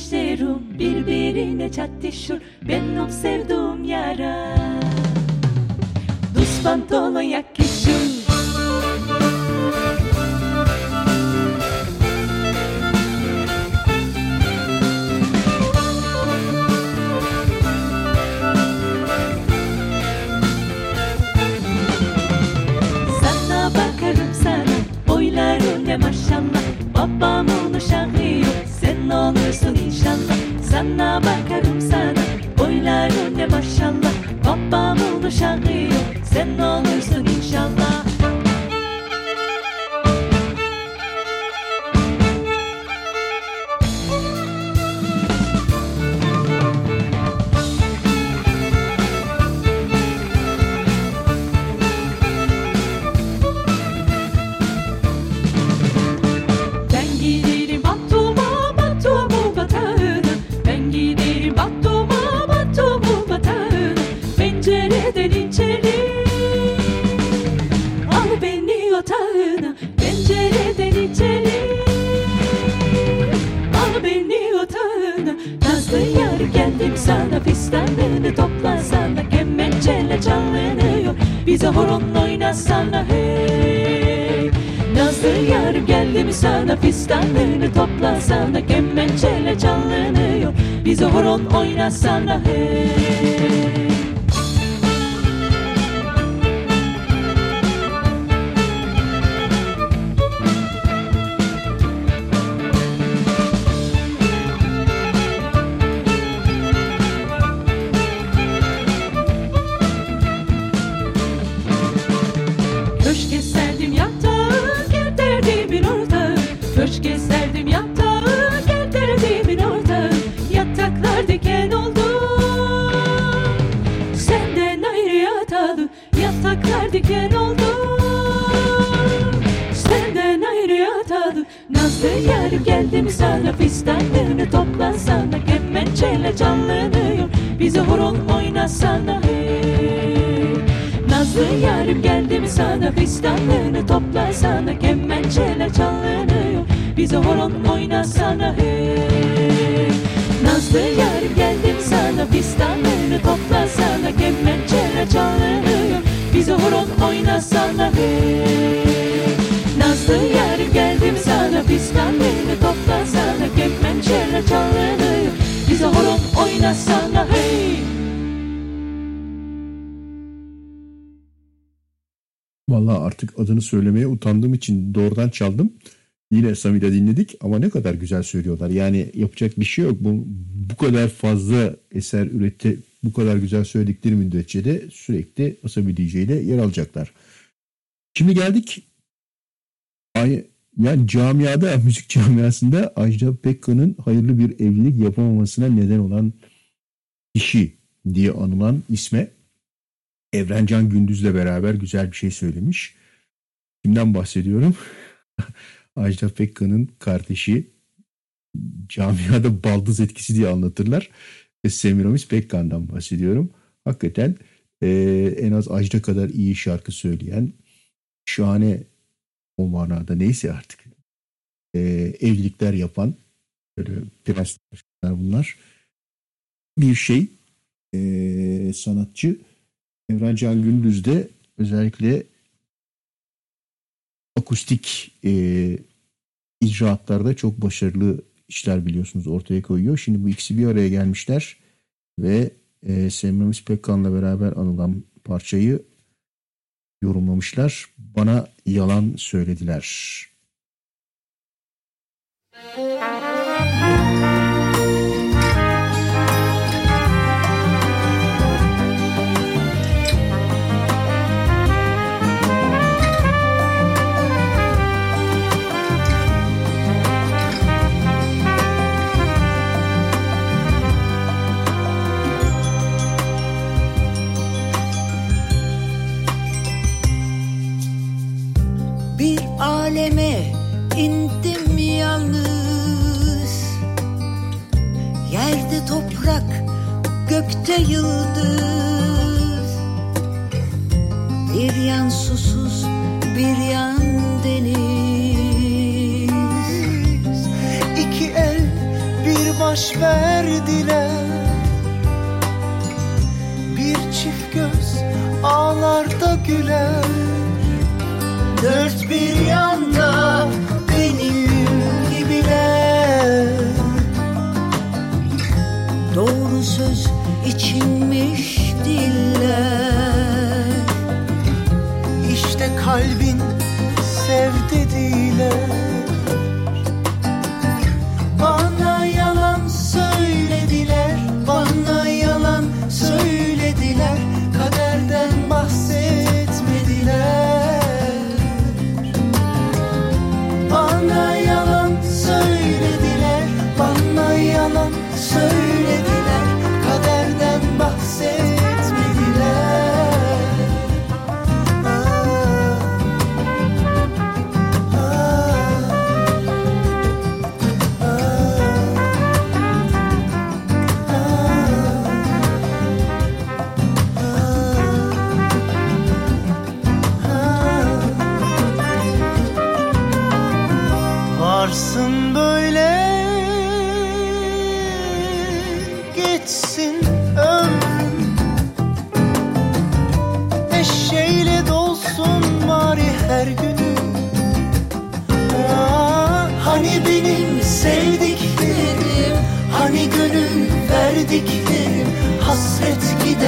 dişlerim birbirine çatışır. Benim sevduğum yara. Düz pantolon yakışır Sana bakarım sana Boyların ne maşallah Babamın uşağı yok. Sen olursun inşallah. Sana bakarım sana Boyların ne maşallah. Babamın uşağı yok Sen olursun inşallah Bize horon oynasana hey. Nazlı yar geldim sana Fistanını toplasana. Kemençeyle çalınıyor Bize horon oynasana hey söylemeye utandığım için doğrudan çaldım. Yine Samira dinledik ama ne kadar güzel söylüyorlar. Yani yapacak bir şey yok. Bu, bu kadar fazla eser ürette bu kadar güzel söyledikleri müddetçe de sürekli Asabi DJ ile yer alacaklar. Şimdi geldik ay, yani camiada, müzik camiasında Ajda Pekkan'ın hayırlı bir evlilik yapamamasına neden olan kişi diye anılan isme Evrencan Gündüz'le beraber güzel bir şey söylemiş. Kimden bahsediyorum? Ajda Pekkan'ın kardeşi camiada baldız etkisi diye anlatırlar. Semiramis Pekkan'dan bahsediyorum. Hakikaten e, en az Ajda kadar iyi şarkı söyleyen, şahane o manada neyse artık e, evlilikler yapan böyle prensler bunlar bir şey e, sanatçı Evrencan Gündüz de özellikle akustik e, icraatlarda çok başarılı işler biliyorsunuz ortaya koyuyor. Şimdi bu ikisi bir araya gelmişler ve e, Semiramis Pekkan'la beraber anılan parçayı yorumlamışlar. Bana yalan söylediler. Bir aleme indim yalnız. Yerde toprak, gökte yıldız. Bir yan susuz, bir yan deniz. İki el bir baş verdiler. Bir çift göz ağlarda güler. Dört bir yanda içinmiş diller. İşte kalbin sev dediler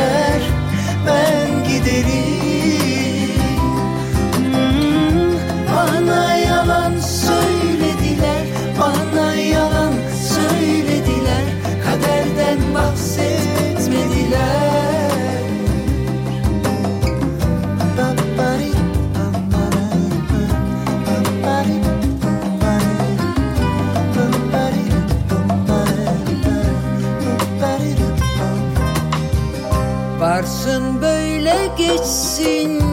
gider ben giderim Varsın böyle geçsin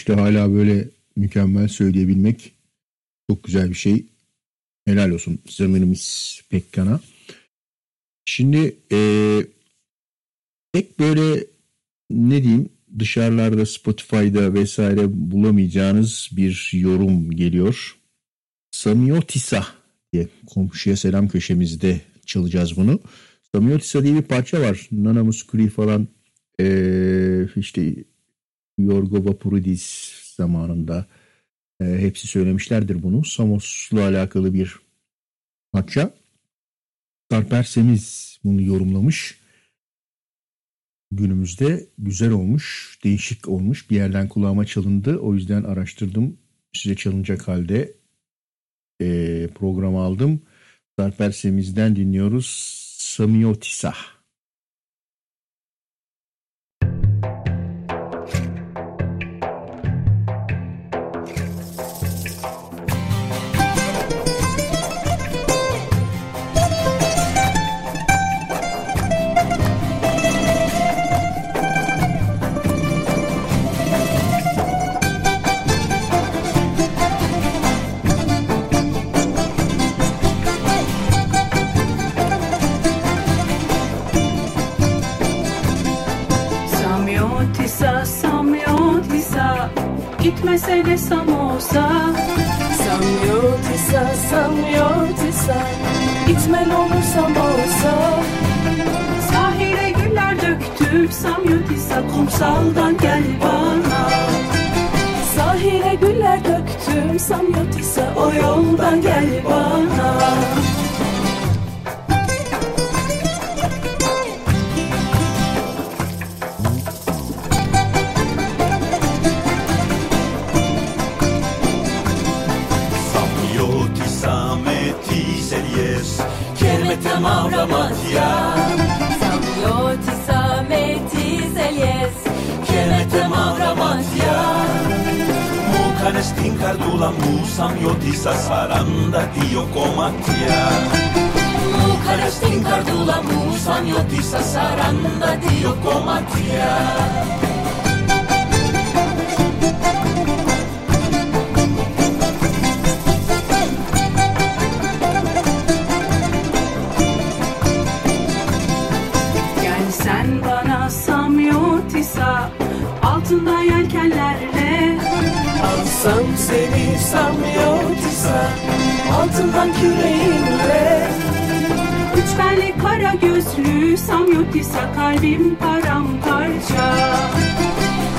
yaşta hala böyle mükemmel söyleyebilmek çok güzel bir şey. Helal olsun zamanımız Pekkan'a. Şimdi e, pek böyle ne diyeyim dışarılarda Spotify'da vesaire bulamayacağınız bir yorum geliyor. Samiotisa diye komşuya selam köşemizde çalacağız bunu. Samiotisa diye bir parça var. Nana Muscuri falan ee, işte Yorgo Vaporidis zamanında e, hepsi söylemişlerdir bunu. Samos'la alakalı bir parça. Sarper Semiz bunu yorumlamış. Günümüzde güzel olmuş, değişik olmuş. Bir yerden kulağıma çalındı. O yüzden araştırdım. Size çalınacak halde e, program aldım. Sarper Semiz'den dinliyoruz. Samiotisa. Samyotisa, samyotisa Gitmesene samosa Samyotisa, samyotisa Gitmen olur samosa Sahile güller döktüm Samyotisa kumsaldan gel bana. Sahile güller döktüm Samyotisa o yoldan gel bana Țărănesc din cardula musam eu ti sa saranda ti eu comatia Mucărăști din cardula musam eu ti sa saranda ti eu comatia seni Samyotisa Altından küreğimle Üç benli kara gözlü Samyotisa kalbim paramparça.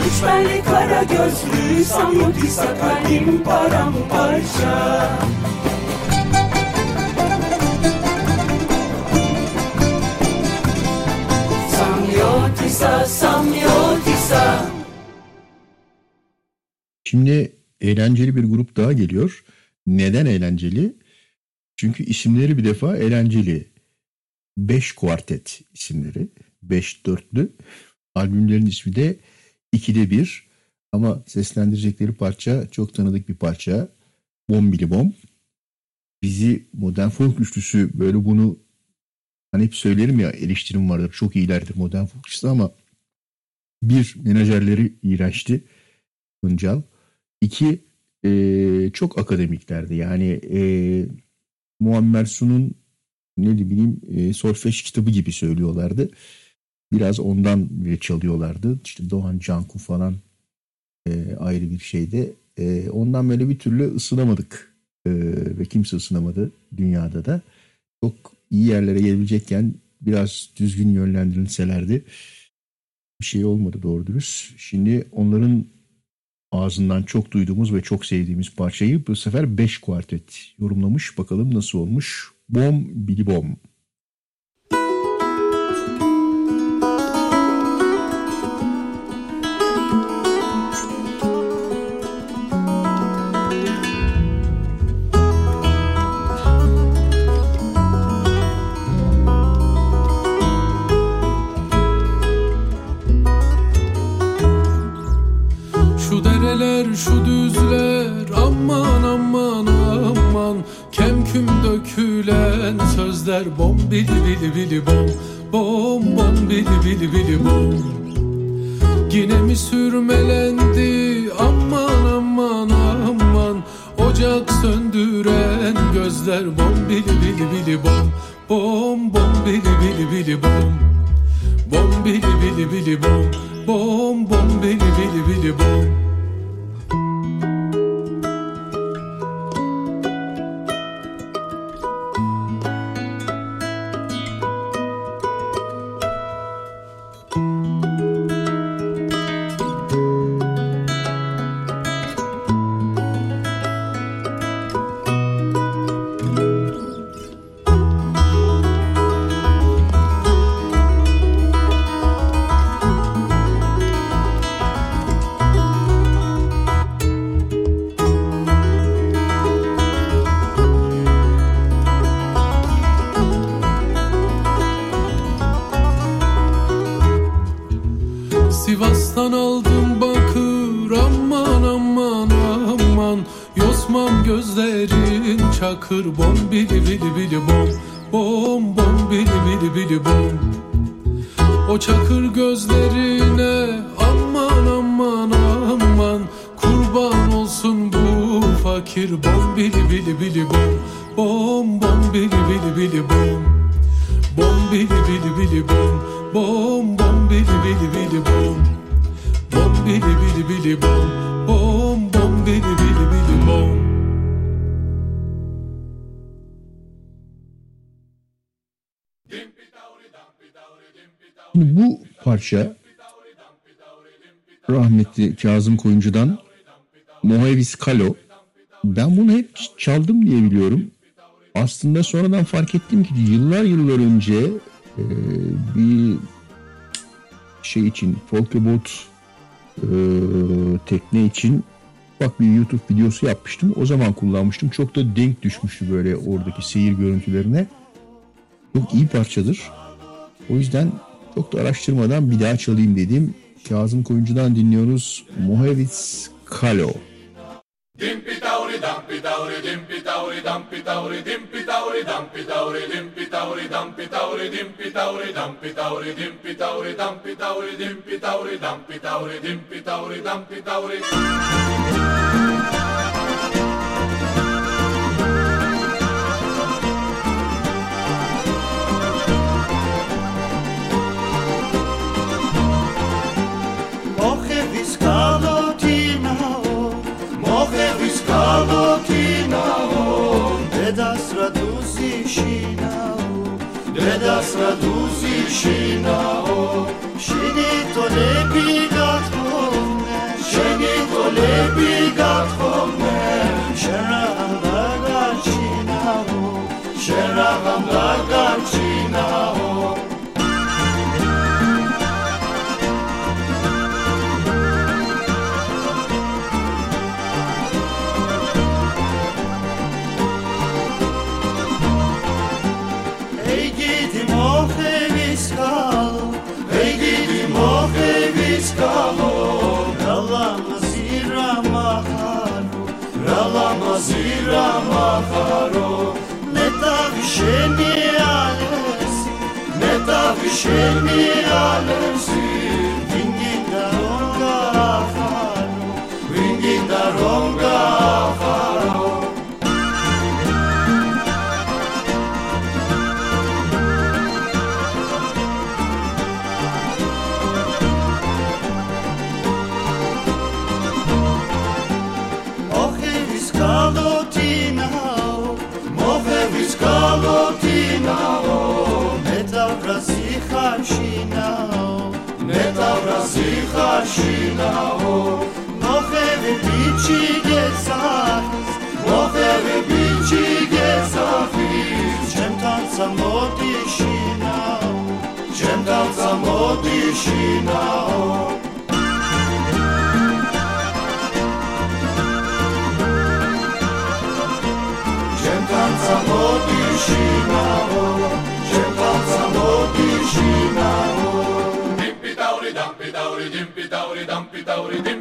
Üç benli kara gözlü Samyotisa kalbim paramparça. Samyotisa, Samyotisa. Şimdi eğlenceli bir grup daha geliyor. Neden eğlenceli? Çünkü isimleri bir defa eğlenceli. Beş kuartet isimleri. Beş dörtlü. Albümlerin ismi de ikide bir. Ama seslendirecekleri parça çok tanıdık bir parça. Bombili Bom. Bizi modern folk üçlüsü böyle bunu hani hep söylerim ya eleştirim vardır. Çok iyilerdir modern folk üçlüsü ama bir menajerleri iğrençti. Hıncal. İki e, çok akademiklerdi. Yani e, Muammer Sun'un ne bileyim e, solfej kitabı gibi söylüyorlardı. Biraz ondan çalıyorlardı. İşte Doğan Canku falan e, ayrı bir şeyde. E, ondan böyle bir türlü ısınamadık. E, ve kimse ısınamadı dünyada da. Çok iyi yerlere gelebilecekken biraz düzgün yönlendirilselerdi bir şey olmadı doğru dürüst. Şimdi onların ağzından çok duyduğumuz ve çok sevdiğimiz parçayı bu sefer 5 kuartet yorumlamış. Bakalım nasıl olmuş. Bom Bili Bom. Şu dereler şu düzler aman aman aman Kemküm dökülen sözler bom bili bili bili bom Bom bom bili bili bili bom Yine mi sürmelendi aman aman aman Ocak söndüren gözler bom bili bili bili bom Bom bom bili bili bili bom Bom bili bili bili bom Bom bom bili bili bili bom Kazım Koyuncu'dan Mohevis Kalo. Ben bunu hep çaldım diye biliyorum. Aslında sonradan fark ettim ki yıllar yıllar önce e, bir şey için Folkebot e, tekne için bak bir YouTube videosu yapmıştım. O zaman kullanmıştım. Çok da denk düşmüştü böyle oradaki seyir görüntülerine. Çok iyi parçadır. O yüzden çok da araştırmadan bir daha çalayım dedim. Kazım Koyuncu'dan dinliyoruz. Mohevis Kalo. Dimpi tauri dampi tauri dimpi tauri dampi tauri dimpi tauri dampi tauri dimpi tauri dampi tauri dimpi tauri dampi tauri dimpi tauri dampi გამოდინაო მოხევის გამოდინაო დედას რა დუზიშინაო დედას რა დუზიშინაო შენი ტოლები გათხოვნა შენი ტოლები გათხოვნა. zira maharo. Meta vishemi alesi Meta vishemi alesi Vingi daronga afaro Vingi daronga afaro. ხაშინაო მე დავრასი ხაშინაო მოხევი ბიჭი გესახის მოხევი ბიჭი გესახის ჩემთან სამოდიშინაო ჩემთან სამოდიშინაო. ჩემთან სამოდიშინაო Tauridin.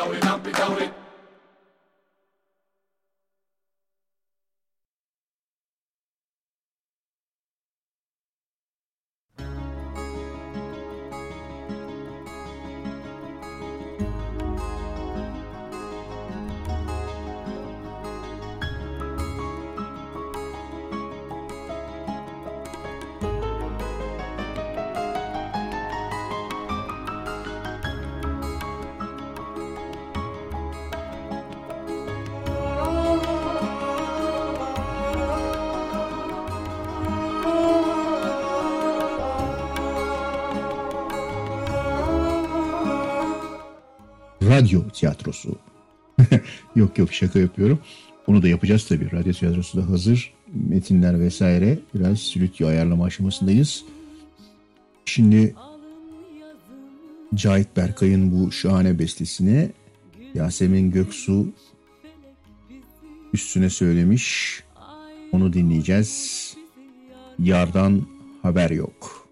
down it, up it, down it. Radyo tiyatrosu. yok yok şaka yapıyorum. Onu da yapacağız tabii. Radyo tiyatrosu da hazır. Metinler vesaire. Biraz stüdyo ayarlama aşamasındayız. Şimdi Cahit Berkay'ın bu şahane bestesini Yasemin Göksu üstüne söylemiş. Onu dinleyeceğiz. Yardan haber yok.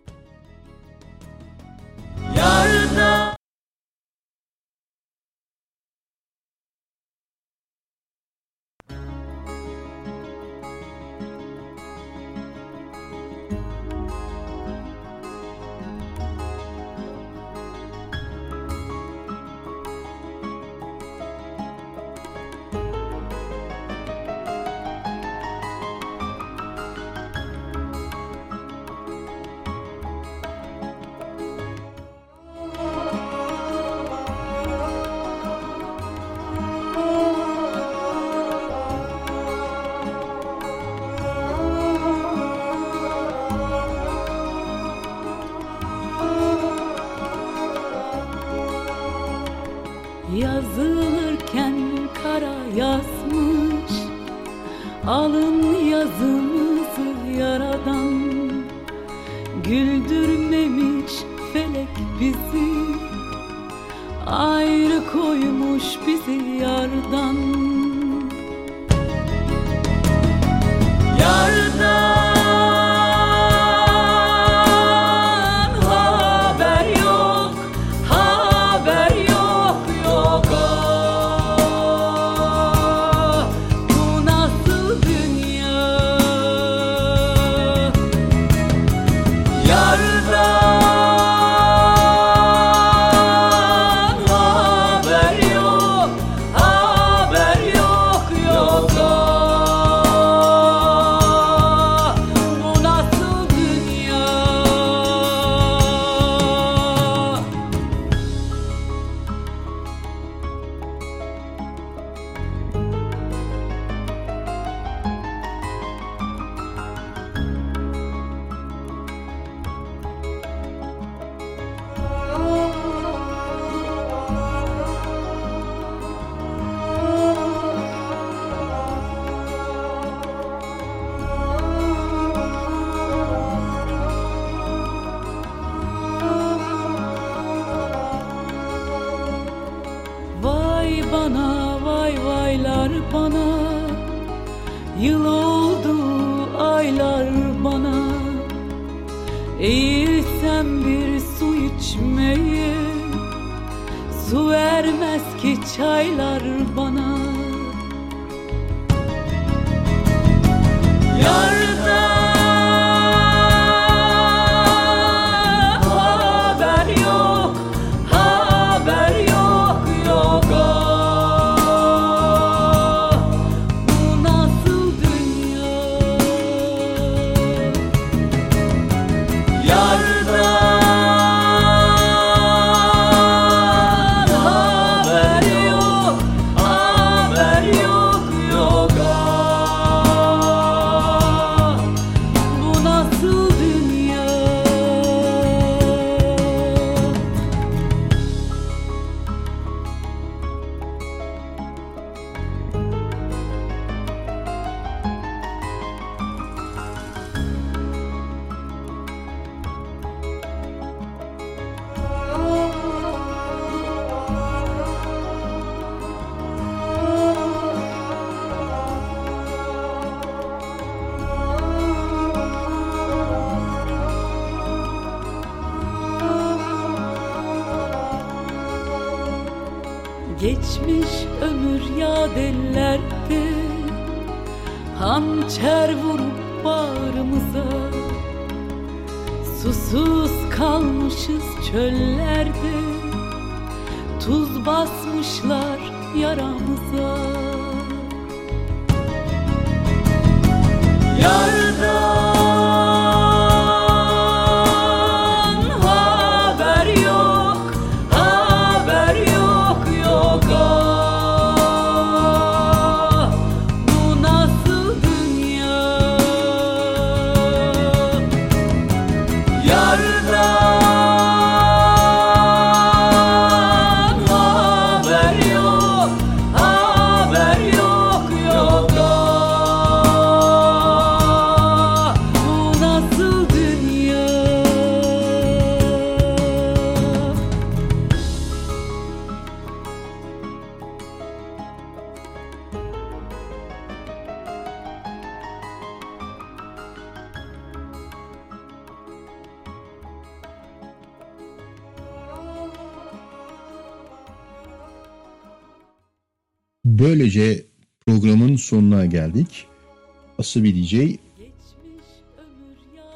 DJ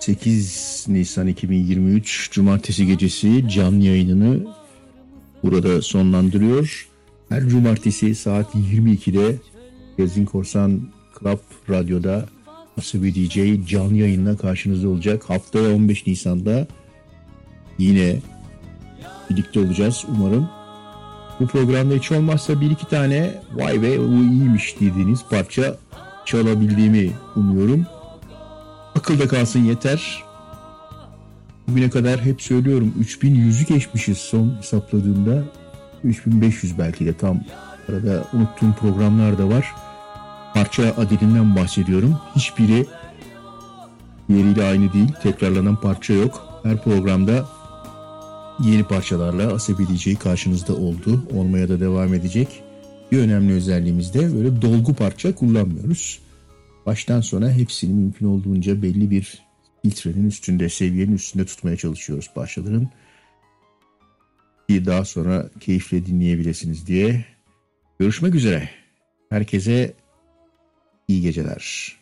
8 Nisan 2023 Cumartesi gecesi canlı yayınını burada sonlandırıyor. Her cumartesi saat 22'de Gezin Korsan Club Radyo'da Asabi DJ canlı yayınla karşınızda olacak. Haftaya 15 Nisan'da yine birlikte olacağız umarım. Bu programda hiç olmazsa bir iki tane vay be bu iyiymiş dediğiniz parça çalabildiğimi umuyorum. Akılda kalsın yeter. Bugüne kadar hep söylüyorum 3100'ü geçmişiz son hesapladığımda. 3500 belki de tam arada unuttuğum programlar da var. Parça adedinden bahsediyorum. Hiçbiri diğeriyle aynı değil. Tekrarlanan parça yok. Her programda yeni parçalarla Asabi karşınızda oldu. Olmaya da devam edecek. Bir önemli özelliğimiz de böyle dolgu parça kullanmıyoruz. Baştan sona hepsini mümkün olduğunca belli bir filtrenin üstünde, seviyenin üstünde tutmaya çalışıyoruz parçaların. Ki daha sonra keyifle dinleyebilirsiniz diye. Görüşmek üzere. Herkese iyi geceler.